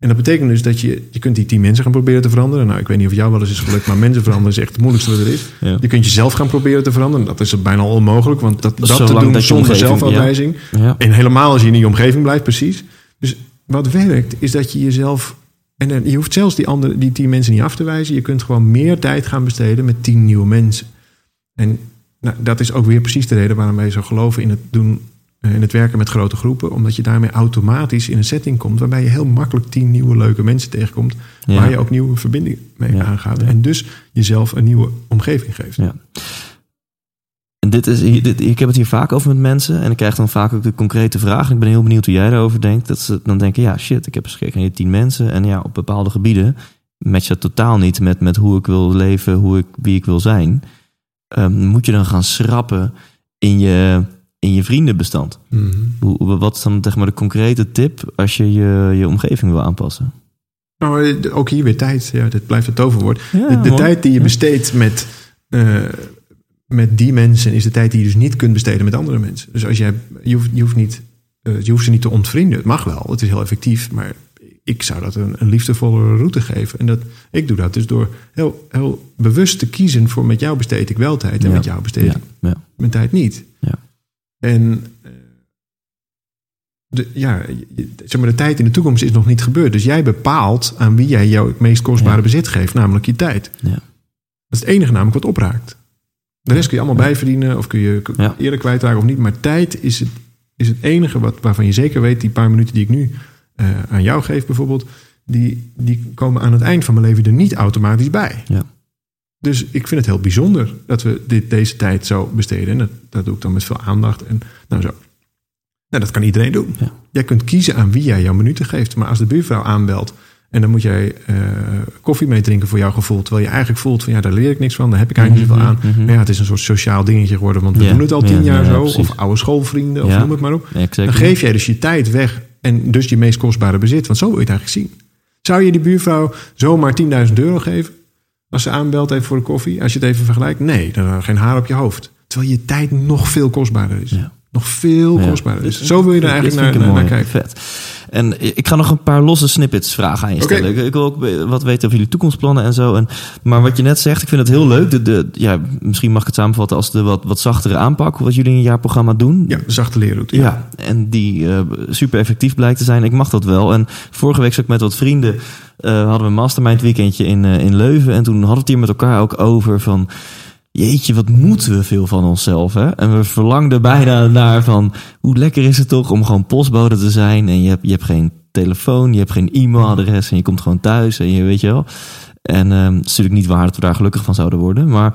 En dat betekent dus dat je, je kunt die tien mensen gaan proberen te veranderen. Nou, ik weet niet of jou wel eens is gelukt, maar mensen veranderen is echt het moeilijkste wat er is. Ja. Je kunt jezelf gaan proberen te veranderen. Dat is bijna al onmogelijk, want dat, dat te doen dat je zonder zelfafwijzing. Ja. En helemaal als je in die omgeving blijft, precies. Dus wat werkt, is dat je jezelf... En je hoeft zelfs die, andere, die tien mensen niet af te wijzen. Je kunt gewoon meer tijd gaan besteden met tien nieuwe mensen. En nou, dat is ook weer precies de reden waarom wij zo geloven in het doen... eh, In het werken met grote groepen, omdat je daarmee automatisch in een setting komt waarbij je heel makkelijk tien nieuwe leuke mensen tegenkomt, Ja. waar je ook nieuwe verbindingen mee Ja. aangaat. En dus jezelf een nieuwe omgeving geeft. Ja. En dit is, hier- dit, ik heb het hier vaak over met mensen. En ik krijg dan vaak ook de concrete vraag. Ik ben heel benieuwd hoe jij daarover denkt. Dat ze dan denken, ja shit, ik heb naar die tien mensen. En ja, op bepaalde gebieden matcht dat totaal niet met, met hoe ik wil leven, hoe ik, wie ik wil zijn. Ehm, moet je dan gaan schrappen in je, in je vriendenbestand? Mhm. Hoe, wat is dan zeg maar, de concrete tip als je je, je omgeving wil aanpassen? Nou, eh, ook hier weer tijd. Ja, dit blijft het toverwoord. Ja, de tijd die je Ja. besteedt met, eh, met die mensen is de tijd die je dus niet kunt besteden met andere mensen. Dus als jij, je, hoeft, je, hoeft niet, eh, je hoeft ze niet te ontvrienden. Het mag wel, het is heel effectief. Maar ik zou dat een, een liefdevolle route geven. En dat, ik doe dat dus door heel, heel bewust te kiezen voor met jou besteed ik wel tijd en Ja. met jou besteed ik mijn tijd niet. Ja. En eh, de, ja, zeg maar, de tijd in de toekomst is nog niet gebeurd. Dus jij bepaalt aan wie jij jouw meest kostbare Ja. bezit geeft, namelijk je tijd. Ja. Dat is het enige namelijk wat opraakt. De rest kun je allemaal bijverdienen of kun je Ja. eerder kwijtraken of niet. Maar tijd is het, is het enige wat, waarvan je zeker weet, die paar minuten die ik nu eh, aan jou geef bijvoorbeeld, die, die komen aan het eind van mijn leven er niet automatisch bij. Ja. Dus ik vind het heel bijzonder dat we dit, deze tijd zo besteden. En dat, dat doe ik dan met veel aandacht. En nou zo. Nou, dat kan iedereen doen. Ja. Jij kunt kiezen aan wie jij jouw minuten geeft. Maar als de buurvrouw aanbelt en dan moet jij eh, koffie mee drinken voor jouw gevoel. Terwijl je eigenlijk voelt van ja, daar leer ik niks van. Daar heb ik eigenlijk niet zoveel aan. Mhm, mhm. Maar ja, het is een soort sociaal dingetje geworden. Want we doen het al tien jaar ja, zo. precies. Of oude schoolvrienden of noem het maar op. Dan geef jij dus je tijd weg. En dus je meest kostbare bezit. Want zo wil je het eigenlijk zien. Zou je die buurvrouw zomaar 10.000 euro geven? Als ze aanbelt even voor de koffie. Als je het even vergelijkt. Nee, dan is geen haar op je hoofd. Terwijl je tijd nog veel kostbaarder is. Ja. Nog veel kostbaarder is. Zo wil je er eigenlijk naar, naar, naar kijken. Vet. En ik ga nog een paar losse snippets vragen aan je stellen. Ik, ik wil ook wat weten over jullie toekomstplannen en zo. En, maar wat je net zegt, ik vind het heel leuk. De, de, ja, misschien mag ik het samenvatten als de wat, wat zachtere aanpak. Wat jullie in je jaarprogramma doen. Ja, zachte leerroute. Ja, en die eh, super effectief blijkt te zijn. Ik mag dat wel. En vorige week zat ik met wat vrienden. eh, hadden we een mastermind weekendje in, eh, in Leuven. En toen hadden we het hier met elkaar ook over van... Jeetje, wat moeten we veel van onszelf, hè? En we verlangden bijna naar van... Hoe lekker is het toch om gewoon postbode te zijn... en je hebt, je hebt geen telefoon, je hebt geen e-mailadres... en je komt gewoon thuis en je weet je wel... En ehm, het is natuurlijk niet waar dat we daar gelukkig van zouden worden. Maar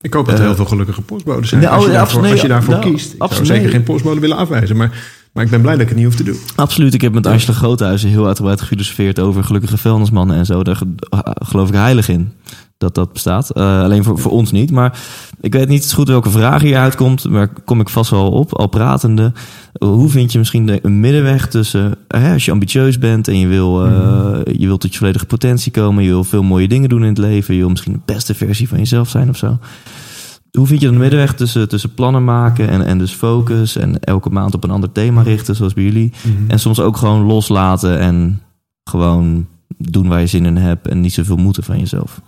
Ik hoop dat er Eh, heel veel gelukkige postbodes zijn. nee, als, je daarvoor, nee, als je daarvoor nou, kiest. Ik zou zeker geen postbode willen afwijzen. Maar, maar ik ben blij dat ik het niet hoef te doen. Absoluut. Ik heb met Angela Groothuizen heel uitgebreid gefilosofeerd over gelukkige vuilnismannen en zo. Daar ge- geloof ik heilig in dat dat bestaat. Eh, alleen voor, voor ons niet. Maar ik weet niet goed welke vraag hier uitkomt. Maar kom ik vast wel op, al pratende. Hoe vind je misschien de, een middenweg tussen... Hè, als je ambitieus bent en je wil, eh, je wilt tot je volledige potentie komen... je wil veel mooie dingen doen in het leven... je wil misschien de beste versie van jezelf zijn of zo... Hoe vind je de middenweg tussen, tussen plannen maken en, en dus focus... en elke maand op een ander thema richten, zoals bij jullie... En soms ook gewoon loslaten en gewoon doen waar je zin in hebt en niet zoveel moeten van jezelf.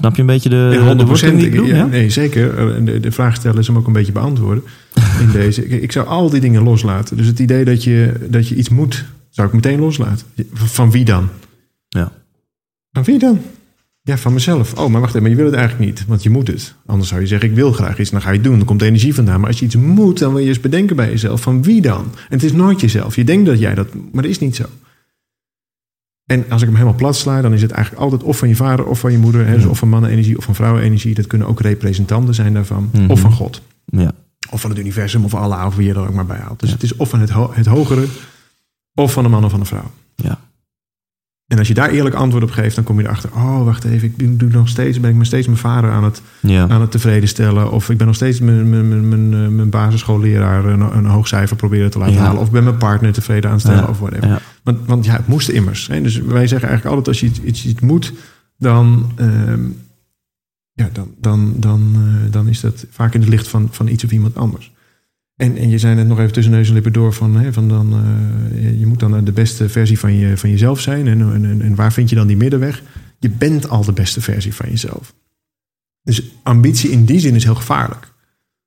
Snap je een beetje de, de 100%. worsteling die ik ja? Nee, zeker. En De, de vraag stellen is hem ook een beetje beantwoorden in deze. Ik, ik zou al die dingen loslaten. Dus het idee dat je, dat je iets moet, zou ik meteen loslaten. Van wie dan? Ja. Van wie dan? Ja, van mezelf. Oh, maar wacht even, maar je wil het eigenlijk niet, want je moet het. Anders zou je zeggen, ik wil graag iets, dan ga je het doen. Dan komt de energie vandaan. Maar als je iets moet, dan wil je eens bedenken bij jezelf, van wie dan? En het is nooit jezelf. Je denkt dat jij dat, maar dat is niet zo. En als ik hem helemaal plat sla, dan is het eigenlijk altijd of van je vader of van je moeder. Hè, dus of van mannenenergie of van vrouwenenergie. Dat kunnen ook representanten zijn daarvan. Mhm. Of van God. Ja. Of van het universum of Allah of wie je er ook maar bij haalt. Dus Ja. het is of van het, ho- het hogere of van een man of van een vrouw. Ja. En als je daar eerlijk antwoord op geeft, dan kom je erachter. Oh, wacht even, ik doe, nog steeds, ben ik me steeds mijn vader aan het, Ja. aan het tevreden stellen. Of ik ben nog steeds mijn, mijn, mijn, mijn, eh, basisschoolleraar een, een hoog cijfer proberen te laten Ja. halen. Of ben mijn partner tevreden aan stellen Ja. of whatever. Ja. Want, want ja, het moest immers. Hè? Dus wij zeggen eigenlijk altijd als je iets, iets, iets moet, dan, ehm, ja, dan, dan, dan, eh, dan is dat vaak in het licht van, van iets of iemand anders. En, en je zei net nog even tussen neus en lippen door van, hè, van dan, eh, je moet dan de beste versie van, je, van jezelf zijn. En, en, en- waar vind je dan die middenweg? Je bent al de beste versie van jezelf. Dus ambitie in die zin is heel gevaarlijk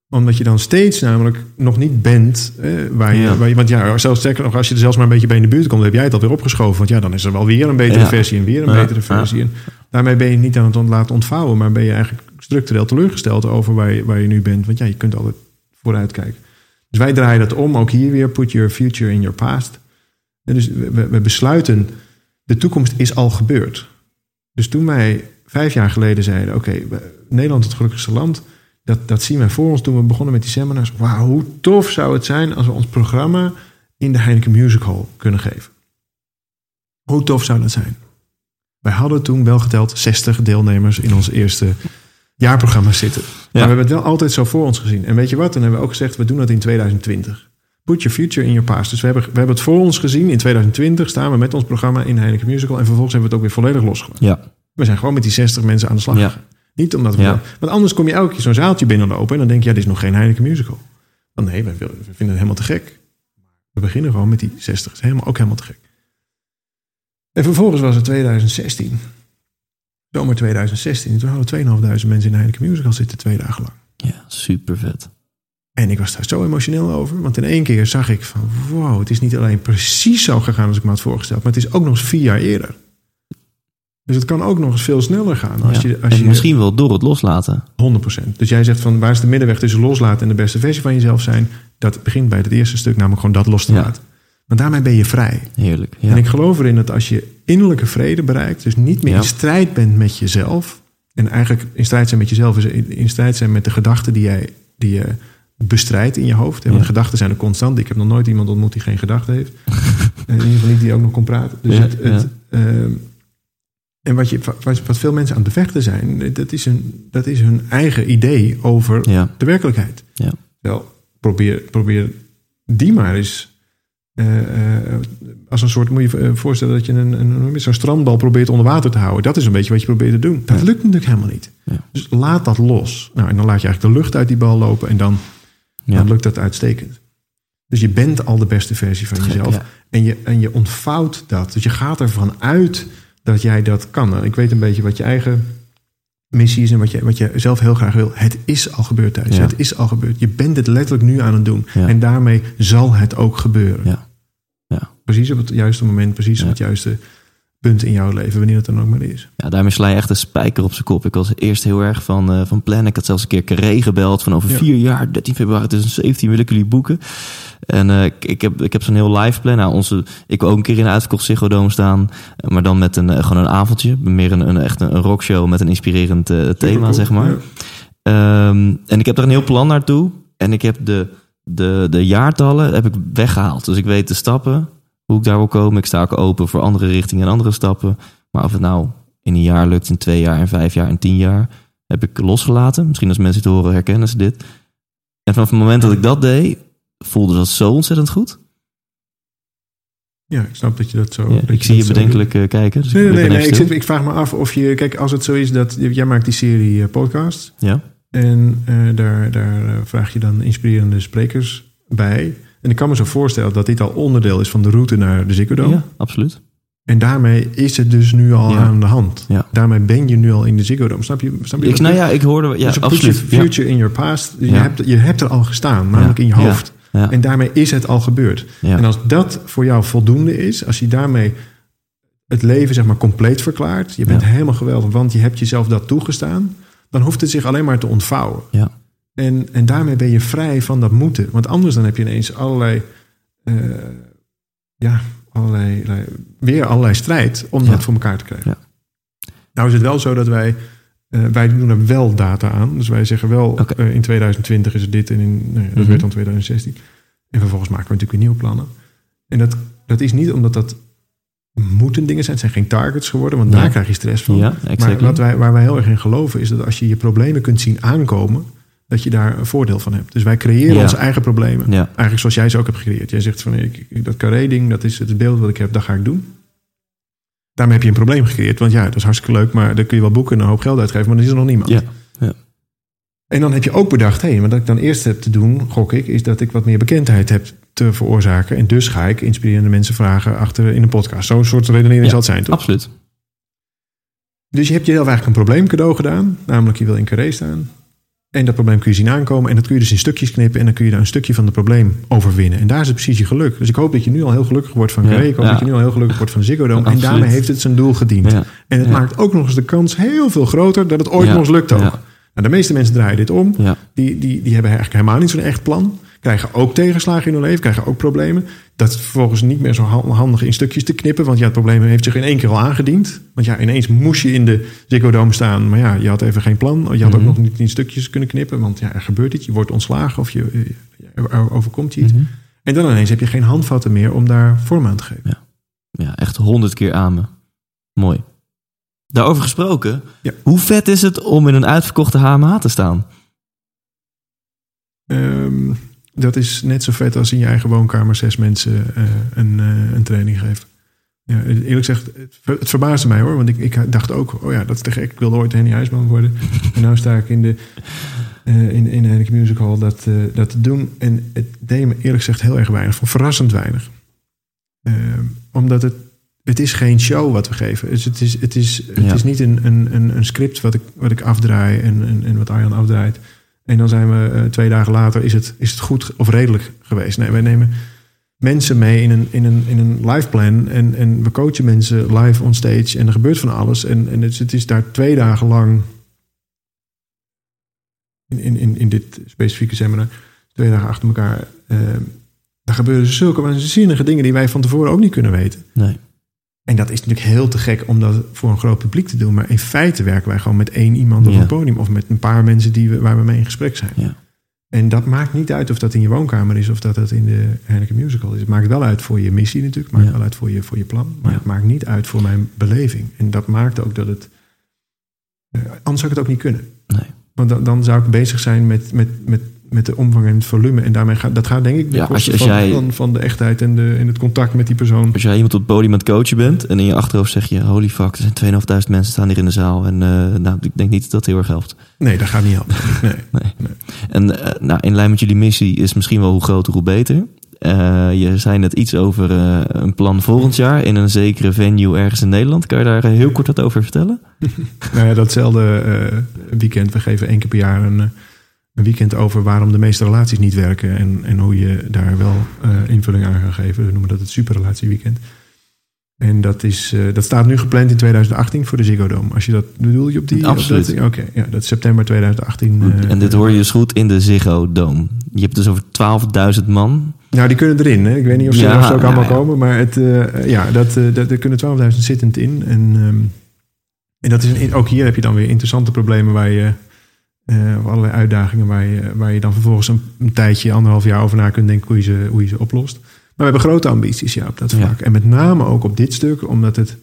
omdat je dan steeds namelijk nog niet bent eh, waar, je, Ja. waar je... Want ja, zelfs sterker nog, als je er zelfs maar een beetje bij in de buurt komt... dan heb jij het alweer opgeschoven. Want ja, dan is er wel weer een betere Ja. versie en weer een Ja. betere versie. En daarmee ben je niet aan het laten ontvouwen... maar ben je eigenlijk structureel teleurgesteld over waar je, waar je nu bent. Want ja, je kunt altijd vooruit kijken. Dus wij draaien dat om, ook hier weer. Put your future in your past. Dus we, besluiten, de toekomst is al gebeurd. Dus toen wij vijf jaar geleden zeiden... oké, Nederland het gelukkigste land... Dat, dat zien wij voor ons toen we begonnen met die seminars. Wauw, hoe tof zou het zijn als we ons programma in de Heineken Music Hall kunnen geven. Hoe tof zou dat zijn? Wij hadden toen wel geteld 60 deelnemers in ons eerste jaarprogramma zitten. Maar we hebben het wel altijd zo voor ons gezien. En weet je wat? Dan hebben we ook gezegd, we doen dat in 2020. Put your future in your past. Dus we hebben, we hebben het voor ons gezien. In 2020 staan we met ons programma in Heineken Musical. En vervolgens hebben we het ook weer volledig losgelaten. Ja. We zijn gewoon met die 60 mensen aan de slag Ja. Niet omdat we... Ja. Want anders kom je elke keer zo'n zaaltje binnenlopen... en dan denk je, ja, dit is nog geen Heineken Musical. Want nee, we, willen- we vinden het helemaal te gek. We beginnen gewoon met die 60. Dat is helemaal, ook helemaal te gek. En vervolgens was het 2016. Zomer 2016. En toen hadden 2.500 mensen in Heineken Musical zitten twee dagen lang. Ja, super vet. En ik was daar zo emotioneel over. Want in één keer zag ik van... wow, het is niet alleen precies zo gegaan als ik me had voorgesteld... maar het is ook nog eens vier jaar eerder. Dus het kan ook nog eens veel sneller gaan. Als Ja. je, als en je, misschien wel door het loslaten. 100%. Dus jij zegt van waar is de middenweg tussen loslaten en de beste versie van jezelf zijn? Dat begint bij het eerste stuk, namelijk gewoon dat los te Ja. laten. Want daarmee ben je vrij. Heerlijk. Ja. En ik geloof erin dat als je innerlijke vrede bereikt, dus niet meer Ja. in strijd bent met jezelf. En eigenlijk in strijd zijn met jezelf is in, strijd zijn met de gedachten die, jij, die je bestrijdt in je hoofd. En Ja. gedachten zijn er constant. Ik heb nog nooit iemand ontmoet die geen gedachten heeft. in ieder geval niet die ook nog kon praten. Dus het, ehm, en wat, je, wat, veel mensen aan het bevechten zijn, dat is, een, dat is hun eigen idee over de werkelijkheid. Ja. Wel, probeer, probeer die maar eens. Eh, eh, als een soort, moet je je voorstellen dat je een, een, zo'n strandbal probeert onder water te houden. Dat is een beetje wat je probeert te doen. Dat Ja. lukt natuurlijk helemaal niet. Ja. Dus laat dat los. Nou, en dan laat je eigenlijk de lucht uit die bal lopen en dan, Ja. dan lukt dat uitstekend. Dus je bent al de beste versie van jezelf. En, je, en je ontvouwt dat. Dus je gaat ervan uit dat jij dat kan. Ik weet een beetje wat je eigen missie is en wat je, wat je zelf heel graag wil. Het is al gebeurd thuis. Ja. Het is al gebeurd. Je bent het letterlijk nu aan het doen. Ja. En daarmee zal het ook gebeuren. Ja. Ja. Precies op het juiste moment, precies op het juiste punt in jouw leven, wanneer het dan ook maar is. Ja, daarmee sla je echt een spijker op zijn kop. Ik was eerst heel erg van, eh, van plan. Ik had zelfs een keer Carré gebeld van over Ja. vier jaar, 13 februari 2017, wil ik jullie boeken. En eh, ik, ik heb, ik heb zo'n heel live plan. Nou, onze, ik wil ook een keer in een uitverkocht Ziggo Dome staan. Maar dan met een, eh, gewoon een avondje. Meer een, een, echt een, een rockshow met een inspirerend thema, zeg maar. Ja. Ehm, en ik heb er een heel plan naartoe. En ik heb de, de, de jaartallen heb ik weggehaald. Dus ik weet de stappen, hoe ik daar wil komen. Ik sta ook open voor andere richtingen en andere stappen. Maar of het nou in een jaar lukt, in twee jaar, in vijf jaar, in tien jaar, heb ik losgelaten. Misschien als mensen het horen, herkennen ze dit. En vanaf het moment dat ik dat deed, voelde dat zo ontzettend goed. Ja, ik snap dat je dat zo. Ja, dat ik zie je bedenkelijk eh, kijken. Dus. Nee, ik nee, nee. Ik, zit, ik vraag me af of je. Kijk, als het zo is dat. Jij maakt die serie eh, podcast. Ja, En eh, daar, daar vraag je dan inspirerende sprekers bij. En ik kan me zo voorstellen dat dit al onderdeel is van de route naar de Ziggo Dome. ja, absoluut. En daarmee is het dus nu al Ja. aan de hand. Ja. Daarmee ben je nu al in de Ziggo Dome. Snap je? Snap je Ik, nou ja, ik hoorde... Ja, dus absoluut. your future in your past. Je, Ja. hebt, je hebt er al gestaan, namelijk in je hoofd. Ja, En daarmee is het al gebeurd. ja, En als dat voor jou voldoende is, als je daarmee het leven zeg maar compleet verklaart, je bent helemaal geweldig, want je hebt jezelf dat toegestaan, dan hoeft het zich alleen maar te ontvouwen. ja, En, en daarmee ben je vrij van dat moeten. Want anders dan heb je ineens allerlei, eh, ja, allerlei, allerlei- weer allerlei strijd om Ja. dat voor elkaar te krijgen. Ja. Nou is het wel zo dat wij, eh, wij doen er wel data aan. Dus wij zeggen wel, eh, in 2020 is het dit en in, nou ja, dat Mhm. werd dan 2016. En vervolgens maken we natuurlijk weer nieuwe plannen. En dat, dat is niet omdat dat moeten dingen zijn. Het zijn geen targets geworden, want daar krijg je stress van. Maar wat wij, waar wij heel erg in geloven is dat als je je problemen kunt zien aankomen, dat je daar een voordeel van hebt. Dus wij creëren Ja. onze eigen problemen. Ja, Eigenlijk zoals jij ze ook hebt gecreëerd. Jij zegt van ik, dat carré-ding, dat is het beeld wat ik heb, dat ga ik doen. Daarmee heb je een probleem gecreëerd. Want ja, dat is hartstikke leuk, maar dan kun je wel boeken en een hoop geld uitgeven, maar dan is er nog niemand. ja, En dan heb je ook bedacht, hé, wat ik dan eerst heb te doen, gok ik, is dat ik wat meer bekendheid heb te veroorzaken. En dus ga ik inspirerende mensen vragen achter in een podcast. Zo'n soort redenering Ja. zal het zijn, toch? absoluut. Dus je hebt jezelf eigenlijk een probleem cadeau gedaan. Namelijk je wil in carré staan. En dat probleem kun je zien aankomen. En dat kun je dus in stukjes knippen. En dan kun je daar een stukje van het probleem overwinnen. En daar is het precies je geluk. Dus ik hoop dat je nu al heel gelukkig wordt van Ja, carré. Ik hoop ja. dat je nu al heel gelukkig wordt van de Ziggo Dome. En daarmee heeft het zijn doel gediend. Ja, En het maakt ook nog eens de kans heel veel groter dat het ooit nog eens lukt ook. Nou, de meeste mensen draaien dit om. Die, die, die hebben eigenlijk helemaal niet zo'n echt plan. Krijgen ook tegenslagen in hun leven, krijgen ook problemen. Dat is vervolgens niet meer zo han- handig in stukjes te knippen. Want ja, het probleem heeft zich in één keer al aangediend. Want ja, ineens moest je in de Ziggo Dome staan. Maar ja, je had even geen plan. Je had ook Mhm. nog niet in stukjes kunnen knippen. Want ja, er gebeurt iets. Je wordt ontslagen of je, er overkomt je iets. Mhm. En dan ineens heb je geen handvatten meer om daar vorm aan te geven. ja, echt honderd keer aan me. Mooi. Daarover gesproken, Ja. hoe vet is het om in een uitverkochte HMH te staan? Ehm, dat is net zo vet als in je eigen woonkamer zes mensen eh, een, eh, een training geven. Ja, eerlijk gezegd, het, het verbaasde mij hoor. Want ik, ik dacht ook, oh ja, dat is te gek. Ik wilde ooit Henny Huisman worden. en nu sta ik in de, eh, in, in de Music Hall dat, dat te doen. En het deed me eerlijk gezegd heel erg weinig. Verrassend weinig. Omdat het, het is geen show wat we geven. Dus het is, het is, het Ja. is niet een, een, een, een script wat ik, wat ik afdraai en, en, en wat Arjan afdraait. En dan zijn we eh, twee dagen later, is het, is het goed of redelijk geweest? Nee, wij nemen mensen mee in een, in een, in een live plan. En, en we coachen mensen live on stage. En er gebeurt van alles. En, en het, het is daar twee dagen lang. In, in, in, dit specifieke seminar. Twee dagen achter elkaar. eh, daar gebeuren zulke waanzinnige dingen die wij van tevoren ook niet kunnen weten. Nee. En dat is natuurlijk heel te gek om dat voor een groot publiek te doen. Maar in feite werken wij gewoon met één iemand op Ja. een podium. Of met een paar mensen die we, waar we mee in gesprek zijn. Ja. En dat maakt niet uit of dat in je woonkamer is of dat dat in de Heineken Musical is. Het maakt wel uit voor je missie natuurlijk. Het maakt Ja. wel uit voor je, voor je plan. Maar het maakt niet uit voor mijn beleving. En dat maakt ook dat het... eh, anders zou ik het ook niet kunnen. Nee. Want dan, dan zou ik bezig zijn met, met, met, met de omvang en het volume. En daarmee gaat dat gaat denk ik de Ja, als je- kosten als van, jij- van, van de echtheid en, de, en het contact met die persoon. Als jij iemand op het podium aan het coachen bent en in je achterhoofd zeg je: Holy fuck, er zijn 2500 mensen staan hier in de zaal. En eh, nou, ik denk niet dat dat heel erg helpt. Nee, dat gaat niet helpen. Nee. Nee. Nee. En eh, nou, in lijn met jullie missie is misschien wel hoe groter, hoe beter. Eh, je zei net iets over een plan volgend jaar in een zekere venue ergens in Nederland. Kan je daar heel kort wat over vertellen? Nou ja, datzelfde weekend. We geven één keer per jaar een, een weekend over waarom de meeste relaties niet werken. En, en hoe je daar wel eh, invulling aan gaat geven. We noemen dat het superrelatieweekend. En dat, is, eh, dat staat nu gepland in 2018 voor de Ziggo Dome. Als je dat bedoel je op die? Absoluut. Oké, ja, dat is september 2018. eh, en dit hoor je dus goed in de Ziggo Dome. Je hebt dus over 12.000 man. Nou, die kunnen erin. Hè? Ik weet niet of ze, Ja, ook allemaal ja. komen. Maar het, eh, ja, dat, eh, dat, er kunnen 12.000 zittend in. En, ehm, en dat is een, ook hier heb je dan weer interessante problemen waar je... of allerlei uitdagingen waar je, waar je dan vervolgens een, een tijdje, anderhalf jaar over na kunt denken hoe je ze, hoe je ze oplost. Maar we hebben grote ambities ja, op dat Ja. vlak. En met name ook op dit stuk, omdat het...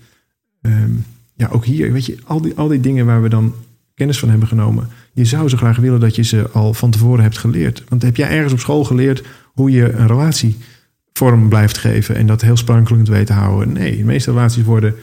ehm, ja, ook hier, weet je, al die, al die dingen waar we dan kennis van hebben genomen. Je zou zo graag willen dat je ze al van tevoren hebt geleerd. Want heb jij ergens op school geleerd hoe je een relatie vorm blijft geven en dat heel sprankelend weet te houden? Nee, de meeste relaties worden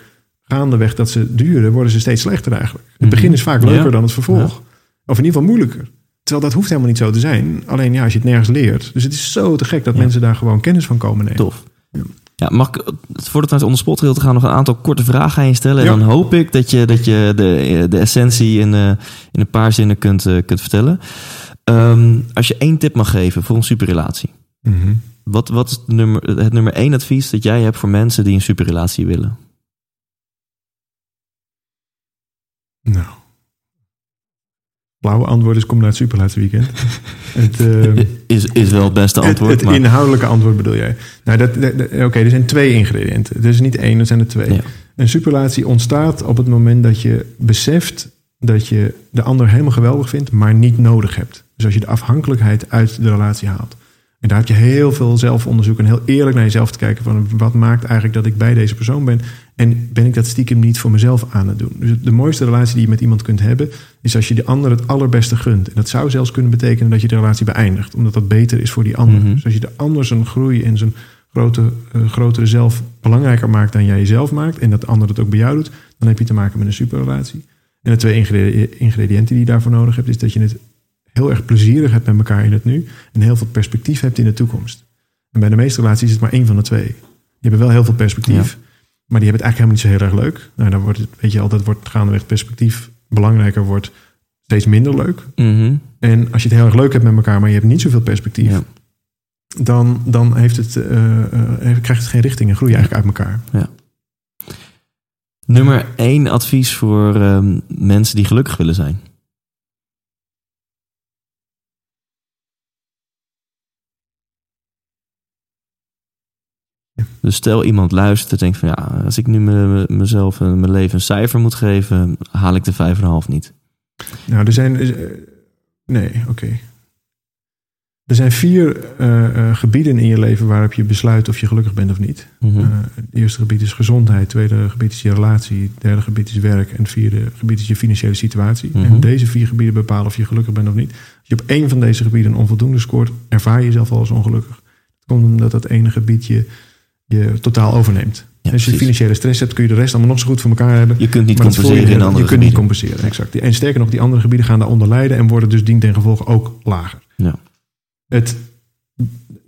gaandeweg dat ze duren, worden ze steeds slechter eigenlijk. Het Mhm. begin is vaak leuker Ja. dan het vervolg. Of in ieder geval moeilijker. Terwijl dat hoeft helemaal niet zo te zijn. Alleen ja, als je het nergens leert. Dus het is zo te gek dat Ja. mensen daar gewoon kennis van komen nemen. Tof. Ja. Ja, mag ik, voordat we naar het onderspot te gaan, nog een aantal korte vragen aan je stellen. Ja. En dan hoop ik dat je, dat je de, de essentie in, eh, in een paar zinnen kunt, eh, kunt vertellen. Ehm, als je één tip mag geven voor een superrelatie. Mhm. Wat, wat is het nummer, het nummer één advies dat jij hebt voor mensen die een superrelatie willen? Nou. Blauwe antwoord is kom naar het superlatieweekend. het, eh, Is, is wel het beste het, antwoord. het maar, inhoudelijke antwoord bedoel jij? Nou, dat, dat- dat- oké, er zijn twee ingrediënten. Het is niet één, er zijn er twee. Ja. Een superlatie ontstaat op het moment dat je beseft dat je de ander helemaal geweldig vindt, maar niet nodig hebt. Dus als je de afhankelijkheid uit de relatie haalt. En daar heb je heel veel zelfonderzoek en heel eerlijk naar jezelf te kijken van wat maakt eigenlijk dat ik bij deze persoon ben en ben ik dat stiekem niet voor mezelf aan het doen. Dus de mooiste relatie die je met iemand kunt hebben is als je de ander het allerbeste gunt. En dat zou zelfs kunnen betekenen dat je de relatie beëindigt, omdat dat beter is voor die ander. Mhm. Dus als je de ander zijn groei en zijn grote, eh, grotere zelf belangrijker maakt dan jij jezelf maakt en dat de ander het ook bij jou doet, dan heb je te maken met een superrelatie. En de twee ingredi- ingrediënten die je daarvoor nodig hebt, is dat je het heel erg plezierig hebt met elkaar in het nu en heel veel perspectief hebt in de toekomst. En bij de meeste relaties is het maar één van de twee. Die hebben wel heel veel perspectief, maar die hebben het eigenlijk helemaal niet zo heel erg leuk. Nou, dan wordt het, weet je altijd, wordt gaandeweg perspectief belangrijker, wordt steeds minder leuk. Mhm. En als je het heel erg leuk hebt met elkaar, maar je hebt niet zoveel perspectief, Ja. dan, dan heeft het, eh, eh, krijgt het geen richting en groei je eigenlijk uit elkaar. Nummer één advies voor ehm, mensen die gelukkig willen zijn. Dus stel iemand luistert en denkt van ja, als ik nu me- mezelf en mijn leven een cijfer moet geven, haal ik de vijf en een half niet. Nou, er zijn. eh, nee, oké. Er zijn vier eh, eh, gebieden in je leven waarop je besluit of je gelukkig bent of niet. Mhm. Het eerste gebied is gezondheid, het tweede gebied is je relatie, het derde gebied is werk en het vierde gebied is je financiële situatie. Mhm. En deze vier gebieden bepalen of je gelukkig bent of niet. Als je op één van deze gebieden een onvoldoende scoort, ervaar je jezelf al als ongelukkig. Het komt omdat dat ene gebied je, je totaal overneemt. Ja, als je precies. financiële stress hebt, kun je de rest allemaal nog zo goed voor elkaar hebben. Je kunt niet compenseren voel in je, andere Je kunt niet compenseren, exact. En sterker nog, die andere gebieden gaan daaronder lijden en worden dus dien ten gevolge ook lager. Ja. Het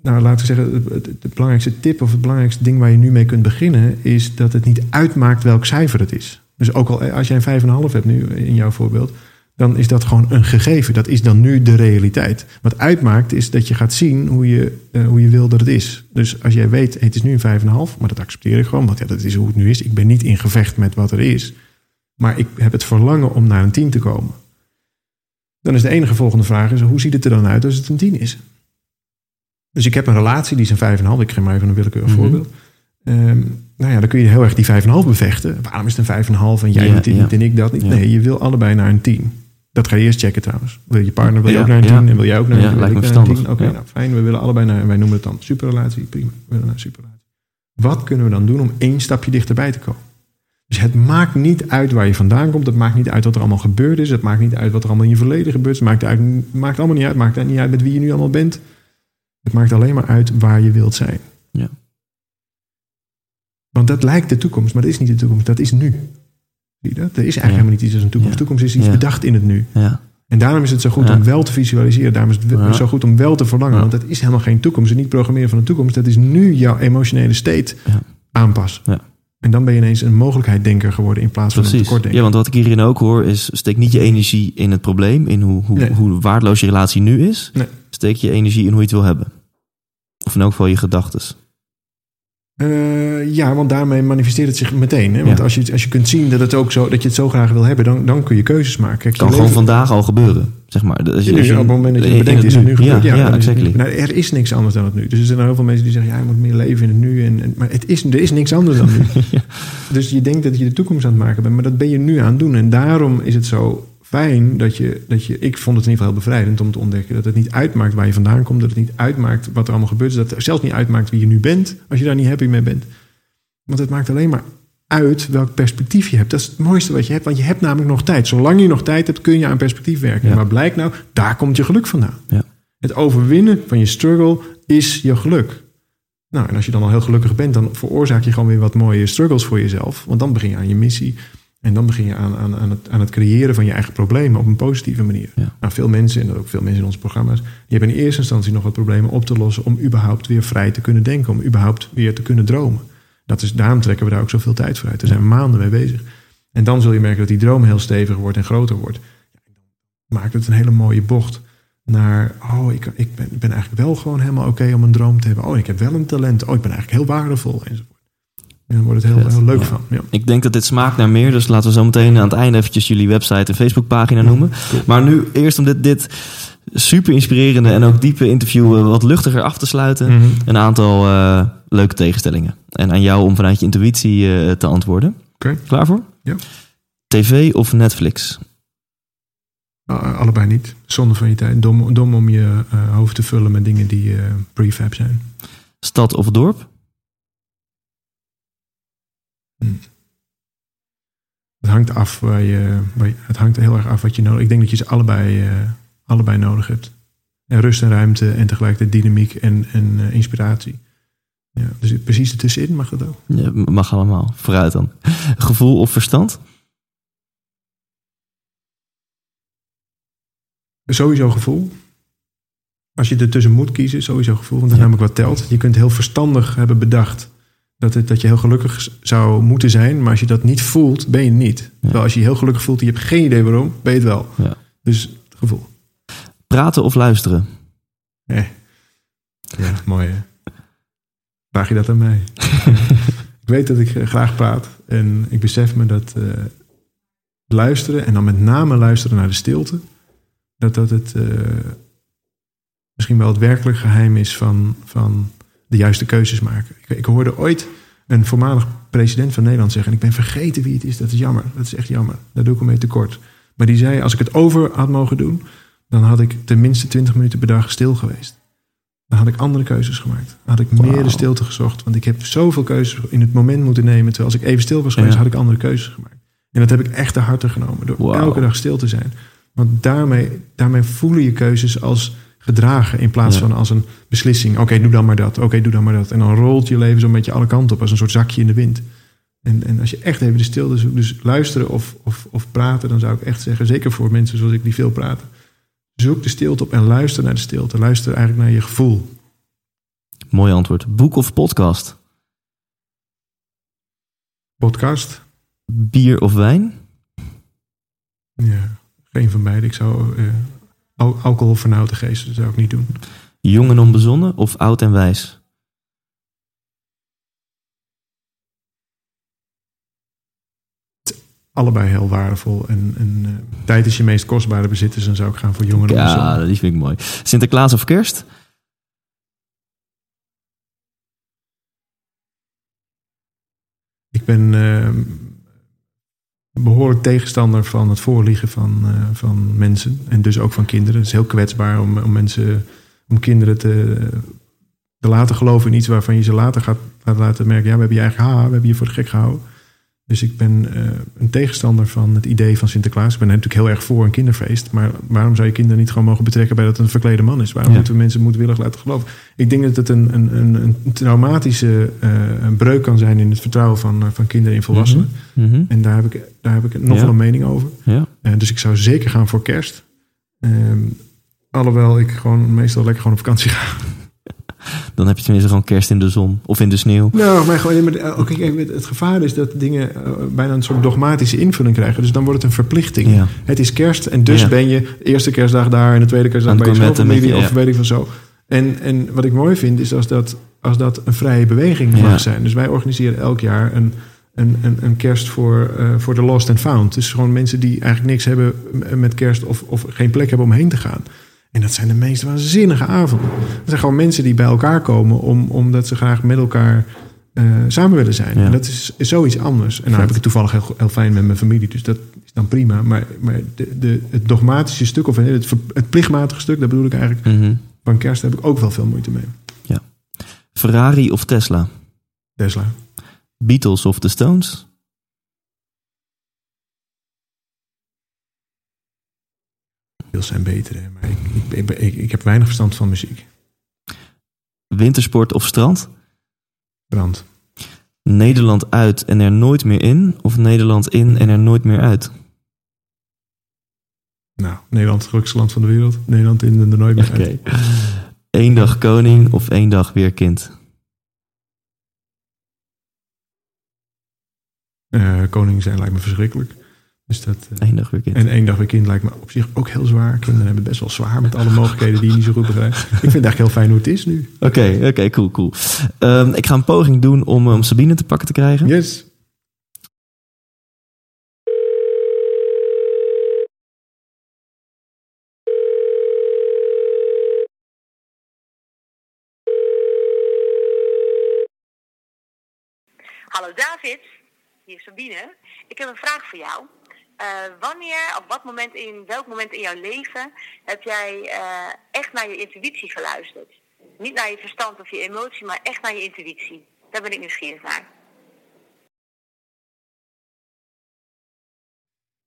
nou, laten we zeggen, het, het- het belangrijkste tip of het belangrijkste ding waar je nu mee kunt beginnen, is dat het niet uitmaakt welk cijfer het is. Dus ook al als jij een 5,5 hebt nu in jouw voorbeeld, dan is dat gewoon een gegeven. Dat is dan nu de realiteit. Wat uitmaakt is dat je gaat zien hoe je, eh, hoe je wil dat het is. Dus als jij weet, het is nu een 5,5, maar dat accepteer ik gewoon, want ja, dat is hoe het nu is. Ik ben niet in gevecht met wat er is. Maar ik heb het verlangen om naar een 10 te komen. Dan is de enige volgende vraag: is, hoe ziet het er dan uit als het een 10 is? Dus ik heb een relatie, die is een 5,5. Ik geef maar even een willekeurig Mhm. voorbeeld. Ehm, nou ja, dan kun je heel erg die 5,5 bevechten. Waarom is het een 5,5 en jij Ja, niet en ik dat niet? Ja. Nee, je wil allebei naar een 10. Dat ga je eerst checken trouwens. Wil je partner, wil je Ja, ook naar een ja. 10 en wil jij ook naar, Ja, lijkt me een verstandig. 10? Oké, Ja. nou fijn. We willen allebei naar, wij noemen het dan superrelatie. Prima, we willen naar een superrelatie. Wat kunnen we dan doen om één stapje dichterbij te komen? Dus het maakt niet uit waar je vandaan komt. Het maakt niet uit wat er allemaal gebeurd is. Het maakt niet uit wat er allemaal in je verleden gebeurd is. Het maakt, uit, maakt allemaal niet uit. Het maakt niet uit met wie je nu allemaal bent. Het maakt alleen maar uit waar je wilt zijn. Ja. Want dat lijkt de toekomst, maar dat is niet de toekomst. Dat is nu. Zie je dat? Er is eigenlijk helemaal niet iets als een toekomst. Toekomst is iets bedacht in het nu. Ja, En daarom is het zo goed Ja. om wel te visualiseren. Daarom is het Ja. zo goed om wel te verlangen. Ja. Want dat is helemaal geen toekomst. Is niet programmeren van de toekomst. Dat is nu jouw emotionele state aanpassen. Ja. En dan ben je ineens een mogelijkheiddenker geworden in plaats van een tekortdenker. Ja, want wat ik hierin ook hoor is... steek niet je energie in het probleem... in hoe, hoe, Nee. hoe waardeloos je relatie nu is. Nee. Steek je energie in hoe je het wil hebben. Of in elk geval je gedachtes. Eh, ja, want daarmee manifesteert het zich meteen. Hè? Want Ja. als, je, als je kunt zien dat, het ook zo, dat je het zo graag wil hebben, dan, dan kun je keuzes maken. Kijk, kan gewoon vandaag al gebeuren, zeg maar. Als je, als je- op het moment dat je het bedenkt, is het nu gebeurd. Ja, ja, dan is het exactly. nu- nou, er is niks anders dan het nu. Dus er zijn heel veel mensen die zeggen, ja, je moet meer leven in het nu. En, en- maar het is, er is niks anders dan nu. Ja. Dus je denkt dat je de toekomst aan het maken bent, maar dat ben je nu aan het doen. En daarom is het zo fijn dat je, dat je... Ik vond het in ieder geval heel bevrijdend om te ontdekken... dat het niet uitmaakt waar je vandaan komt. Dat het niet uitmaakt wat er allemaal gebeurt. Dat het zelfs niet uitmaakt wie je nu bent... als je daar niet happy mee bent. Want het maakt alleen maar uit welk perspectief je hebt. Dat is het mooiste wat je hebt, want je hebt namelijk nog tijd. Zolang je nog tijd hebt, kun je aan perspectief werken. Ja. Maar blijkt nou, daar komt je geluk vandaan. Ja. Het overwinnen van je struggle is je geluk. Nou, en als je dan al heel gelukkig bent, dan veroorzaak je gewoon weer wat mooie struggles voor jezelf. Want dan begin je aan je missie. En dan begin je aan, aan, aan, het, aan het creëren van je eigen problemen op een positieve manier. Ja. Nou, veel mensen, en dat ook veel mensen in onze programma's, die hebben in eerste instantie nog wat problemen op te lossen om überhaupt weer vrij te kunnen denken, om überhaupt weer te kunnen dromen. Dat is, daarom trekken we daar ook zoveel tijd voor uit. Daar zijn we maanden mee bezig. En dan zul je merken dat die droom heel stevig wordt en groter wordt. Dan maakt het een hele mooie bocht naar, oh, ik, ik, ben, ben eigenlijk wel gewoon helemaal oké om een droom te hebben. Oh, ik heb wel een talent. Oh, ik ben eigenlijk heel waardevol enzovoort. En dan wordt het heel, heel leuk ja. van. Ja. Ik denk dat dit smaakt naar meer. Dus laten we zo meteen aan het einde eventjes jullie website en Facebookpagina noemen. Maar nu eerst om dit, dit super inspirerende en ook diepe interview eh, wat luchtiger af te sluiten. Mhm. Een aantal eh, leuke tegenstellingen. En aan jou om vanuit je intuïtie eh, te antwoorden. Oké. Klaar voor? Ja. TV of Netflix? Uh, allebei niet. Zonde van je tijd. Dom, dom om je hoofd te vullen met dingen die prefab zijn. Stad of dorp? Het hangt af waar je, waar je, Het hangt heel erg af wat je nodig. Ik denk dat je ze allebei, uh, allebei nodig hebt. En rust en ruimte en tegelijkertijd dynamiek en, en uh, inspiratie. Ja, dus precies ertussenin mag dat ook. Ja, mag allemaal. Vooruit dan. Gevoel of verstand? Sowieso gevoel. Als je er tussen moet kiezen, sowieso gevoel. Want dat is ja. namelijk wat telt. Je kunt heel verstandig hebben bedacht dat, het, dat je heel gelukkig zou moeten zijn. Maar als je dat niet voelt, ben je niet. Ja. Terwijl als je je heel gelukkig voelt en je hebt geen idee waarom, ben je het wel. Ja. Dus gevoel. Praten of luisteren? Eh. Ja, mooi hè. Vraag je dat aan mij? ik weet dat ik graag praat. En ik besef me dat uh, luisteren, en dan met name luisteren naar de stilte, dat dat het uh, misschien wel het werkelijk geheim is van, van de juiste keuzes maken. Ik, ik, hoorde ooit een voormalig president van Nederland zeggen, en ik ben vergeten wie het is, dat is jammer. Dat is echt jammer. Daar doe ik hem mee tekort. Maar die zei, als ik het over had mogen doen, dan had ik tenminste 20 minuten per dag stil geweest. Dan had ik andere keuzes gemaakt. Dan had ik wow. meer de stilte gezocht. Want ik heb zoveel keuzes in het moment moeten nemen. Terwijl als ik even stil was geweest, ja. had ik andere keuzes gemaakt. En dat heb ik echt te harte genomen. Door wow. elke dag stil te zijn. Want daarmee, daarmee voelen je keuzes als gedragen. In plaats ja. van als een beslissing. Oké, okay, doe dan maar dat. Oké, okay, doe dan maar dat. En dan rolt je leven zo'n beetje alle kanten op. Als een soort zakje in de wind. En, en als je echt even de stilte zoekt. Dus luisteren of, of, of praten. Dan zou ik echt zeggen. Zeker voor mensen zoals ik die veel praten. Zoek de stilte op en luister naar de stilte. Luister eigenlijk naar je gevoel. Mooi antwoord. Boek of podcast? Podcast? Bier of wijn? Ja, geen van beide. Ik zou uh, alcohol vernauwde geesten dat zou ik niet doen. Jong en onbezonnen of oud en wijs? allebei heel waardevol. En, en uh, tijd is je meest kostbare bezit, dus dan zou ik gaan voor jongeren. Ja, die vind ik mooi. Sinterklaas of kerst? Ik ben uh, behoorlijk tegenstander van het voorliegen van, uh, van mensen. En dus ook van kinderen. Het is heel kwetsbaar om, om mensen, om kinderen te, te laten geloven in iets waarvan je ze later gaat, gaat laten merken. Ja, we hebben je eigen ha, we hebben je voor de gek gehouden. Dus ik ben uh, een tegenstander van het idee van Sinterklaas. Ik ben natuurlijk heel erg voor een kinderfeest. Maar waarom zou je kinderen niet gewoon mogen betrekken bij dat het een verklede man is? Waarom moeten we mensen moedwillig laten geloven? Ik denk dat het een, een, een, traumatische uh, een breuk kan zijn in het vertrouwen van, uh, van kinderen in volwassenen. Mm -hmm. En daar heb ik, daar heb ik nog ja. wel een mening over. Ja. dus ik zou zeker gaan voor kerst. Um, alhoewel ik gewoon meestal lekker gewoon op vakantie ga. Dan heb je tenminste gewoon kerst in de zon of in de sneeuw. Nou, maar gewoon, ook, het gevaar is dat dingen uh, bijna een soort dogmatische invulling krijgen. Dus dan wordt het een verplichting. Ja. Het is kerst en dus ja. ben je eerste kerstdag daar en de tweede kerstdag bij je schoolfamilie of weet ik van zo. En, en wat ik mooi vind is als dat, als dat een vrije beweging mag zijn. Dus wij organiseren elk jaar een, een, een, een kerst voor, uh, voor de lost and found. Dus gewoon mensen die eigenlijk niks hebben met kerst of, of geen plek hebben om heen te gaan. En dat zijn de meest waanzinnige avonden. Dat zijn gewoon mensen die bij elkaar komen om, omdat ze graag met elkaar uh, samen willen zijn. Ja. En dat is, is zoiets anders. En dan heb ik het toevallig heel, heel fijn met mijn familie, dus dat is dan prima. Maar, maar de, de, het dogmatische stuk, of het, het plichtmatige stuk, dat bedoel ik eigenlijk, mm -hmm. van kerst heb ik ook wel veel moeite mee. Ja. Ferrari of Tesla? Tesla. Beatles of The Stones? Beatles zijn beter, maar ik, ik, ik, ik, heb weinig verstand van muziek. Wintersport of strand? Strand. Nederland uit en er nooit meer in? Of Nederland in en er nooit meer uit? Nou, Nederland het gelukkigste land van de wereld. Nederland in en er nooit meer okay. uit. Eén dag koning of één dag weer kind? Uh, koning zijn lijkt me verschrikkelijk. Dus dat, uh, Eén dag weer kind. En één dag weer kind lijkt me op zich ook heel zwaar. Kinderen hebben het best wel zwaar met alle mogelijkheden die je niet zo goed begrijpt. Ik vind het eigenlijk heel fijn hoe het is nu. Oké, okay, oké, okay, cool, cool. Um, ik ga een poging doen om, om Sabine te pakken te krijgen. Yes. Hallo David, hier is Sabine. Ik heb een vraag voor jou. Uh, wanneer, op wat moment in welk moment in jouw leven heb jij uh, echt naar je intuïtie geluisterd? Niet naar je verstand of je emotie, maar echt naar je intuïtie. Daar ben ik nieuwsgierig naar.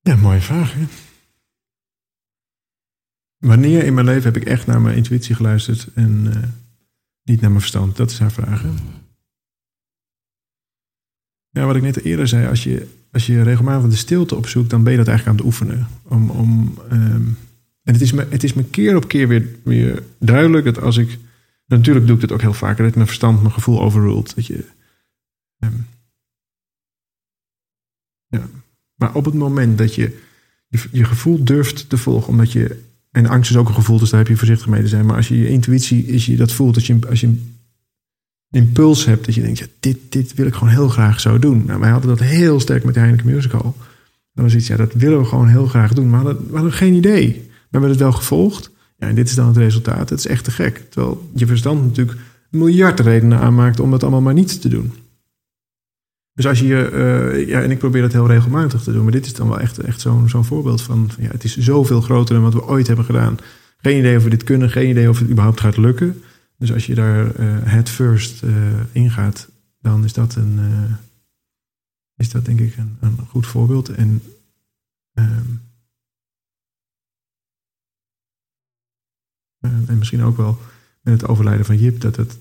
Ja, mooie vraag. Hè? Wanneer in mijn leven heb ik echt naar mijn intuïtie geluisterd en uh, niet naar mijn verstand? Dat is haar vraag. Hè? Ja, wat ik net eerder zei, als je, als je regelmatig de stilte opzoekt, dan ben je dat eigenlijk aan het oefenen. Om, om, um, en het is, me, het is me keer op keer weer, weer duidelijk dat als ik. Natuurlijk doe ik dat ook heel vaak, dat mijn verstand mijn gevoel overruled. Dat je, um, ja. Maar op het moment dat je, je gevoel durft te volgen, omdat je. En angst is ook een gevoel, dus daar heb je voorzichtig mee te zijn. Maar als je je intuïtie, als je dat voelt, als je, als je impuls hebt dat je denkt, ja, dit, dit wil ik gewoon heel graag zo doen. Nou, wij hadden dat heel sterk met de Heineken Musical. Dan zoiets, ja, dat willen we gewoon heel graag doen. Maar we hadden, we geen idee. We hebben het wel gevolgd. Ja, en dit is dan het resultaat. Het is echt te gek. Terwijl je verstand natuurlijk miljard redenen aanmaakt om dat allemaal maar niet te doen. Dus als je, uh, ja, en ik probeer dat heel regelmatig te doen, maar dit is dan wel echt, echt zo'n zo'n voorbeeld van, ja, het is zoveel groter dan wat we ooit hebben gedaan. Geen idee of we dit kunnen, geen idee of het überhaupt gaat lukken. Dus als je daar uh, head first uh, ingaat, dan is dat, een, uh, is dat denk ik een, een goed voorbeeld. En, um, en misschien ook wel met het overlijden van Jip, dat het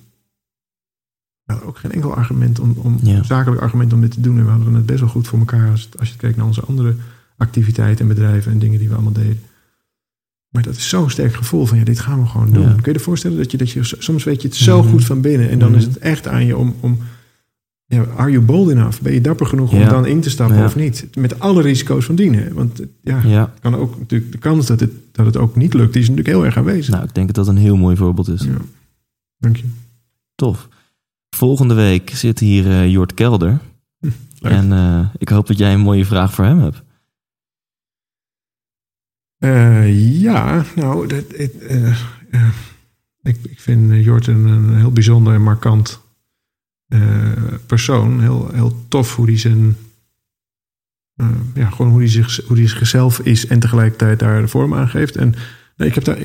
nou, ook geen enkel argument om, om ja. zakelijk argument om dit te doen. En we hadden het best wel goed voor elkaar als, als je kijkt naar onze andere activiteiten en bedrijven en dingen die we allemaal deden. Maar dat is zo'n sterk gevoel van ja, dit gaan we gewoon doen. Ja. Kun je je voorstellen dat je, dat je soms weet je het zo goed van binnen. En dan is het echt aan je om, om ja, are you bold enough? Ben je dapper genoeg om dan in te stappen of niet? Met alle risico's van dienen. Want eh, ja, kan ook natuurlijk de kans dat het, dat het ook niet lukt, die is natuurlijk heel erg aanwezig. Nou, ik denk dat dat een heel mooi voorbeeld is. Ja. Dank je. Tof. Volgende week zit hier eh, Jort Kelder. leuk. En eh, ik hoop dat jij een mooie vraag voor hem hebt. Eh, ja, nou, dat, eh, eh, ik, ik vind Jort een, heel bijzonder en markant persoon. Heel, heel tof hoe hij zijn. ja, gewoon hoe hij, zich, hoe hij zichzelf is en tegelijkertijd daar de vorm aan geeft. En nee, ik, heb daar,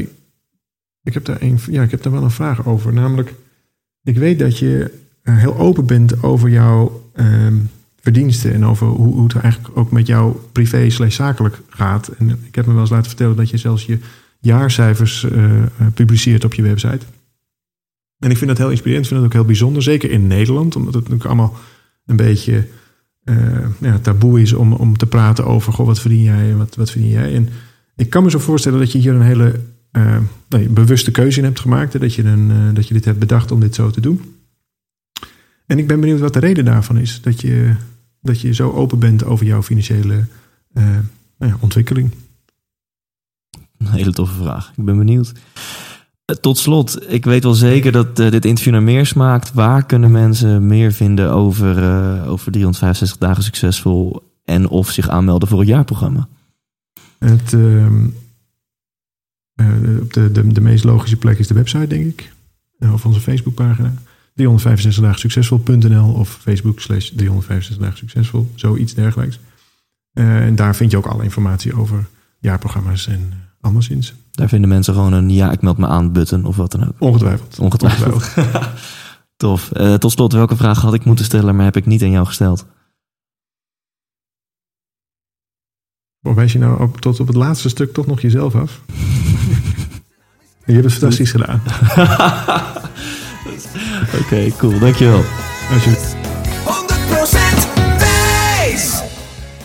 ik, heb daar een, ja, ik heb daar wel een vraag over. Namelijk, ik weet dat je heel open bent over jouw ehm, verdiensten en over hoe, hoe het eigenlijk ook met jou privé slash zakelijk gaat. En ik heb me wel eens laten vertellen dat je zelfs je jaarcijfers eh, eh, publiceert op je website. En ik vind dat heel inspirerend, ik vind dat ook heel bijzonder, zeker in Nederland, omdat het natuurlijk allemaal een beetje eh, ja, taboe is om, om te praten over, goh, wat verdien jij en wat, wat verdien jij. En ik kan me zo voorstellen dat je hier een hele nee, bewuste keuze in hebt gemaakt, hè, dat, je een, dat je dit hebt bedacht om dit zo te doen. En ik ben benieuwd wat de reden daarvan is, dat je, dat je zo open bent over jouw financiële eh, nou ja, ontwikkeling. Een hele toffe vraag. Ik ben benieuwd. Eh, Tot slot, ik weet wel zeker dat eh, dit interview naar meer smaakt. Waar kunnen mensen meer vinden over, over 365 dagen succesvol en of zich aanmelden voor het jaarprogramma? Het, op de, de, de meest logische plek is de website, denk ik. Of onze Facebookpagina. 365 dagen succesvol.nl of Facebook slash 365 dagen succesvol. Zoiets dergelijks. En daar vind je ook alle informatie over jaarprogramma's en anderszins. Daar vinden mensen gewoon een ja, ik meld me aan button of wat dan ook. Ongetwijfeld. Ongetwijfeld. Tof. Tot slot, welke vraag had ik moeten stellen, maar heb ik niet aan jou gesteld? Of wijs je nou op, tot op het laatste stuk toch nog jezelf af? je hebt het fantastisch gedaan. Oké, cool. Dankjewel. Alsjeblieft. 100% wijs!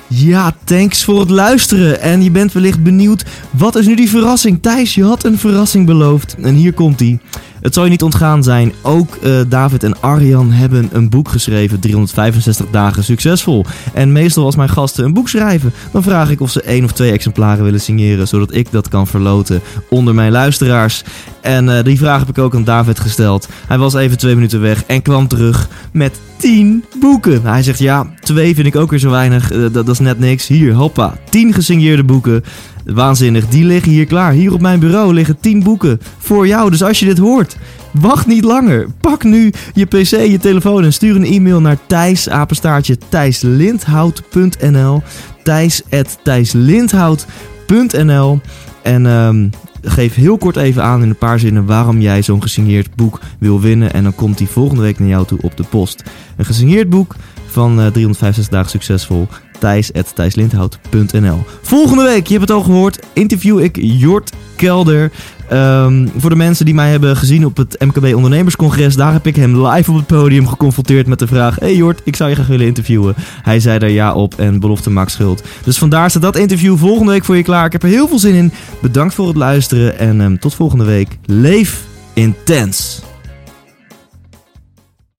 Ja, thanks voor het luisteren. En je bent wellicht benieuwd, wat is nu die verrassing? Thijs, je had een verrassing beloofd. En hier komt die. Het zal je niet ontgaan zijn, ook eh, David en Arjan hebben een boek geschreven, 365 dagen succesvol. En meestal als mijn gasten een boek schrijven, dan vraag ik of ze één of twee exemplaren willen signeren, zodat ik dat kan verloten onder mijn luisteraars. En eh, die vraag heb ik ook aan David gesteld. Hij was even twee minuten weg en kwam terug met 10 boeken. Hij zegt ja, twee vind ik ook weer zo weinig, eh, dat, dat is net niks. Hier, hoppa, 10 gesigneerde boeken. Waanzinnig, die liggen hier klaar. Hier op mijn bureau liggen 10 boeken voor jou. Dus als je dit hoort, wacht niet langer. Pak nu je pc, je telefoon en stuur een e-mail naar thijs, apenstaartje, thijslindhout.nl thijs at thijslindhout.nl En ehm, geef heel kort even aan in een paar zinnen waarom jij zo'n gesigneerd boek wil winnen. En dan komt die volgende week naar jou toe op de post. Een gesigneerd boek van eh, 365 dagen succesvol. thijs.thijslindhout.nl Volgende week, je hebt het al gehoord, interview ik Jort Kelder. Ehm, voor de mensen die mij hebben gezien op het MKB Ondernemerscongres, daar heb ik hem live op het podium geconfronteerd met de vraag: Hey Jort, ik zou je graag willen interviewen. Hij zei daar ja op en belofte maakt schuld. Dus vandaar staat dat interview volgende week voor je klaar. Ik heb er heel veel zin in. Bedankt voor het luisteren en ehm, tot volgende week. Leef intens.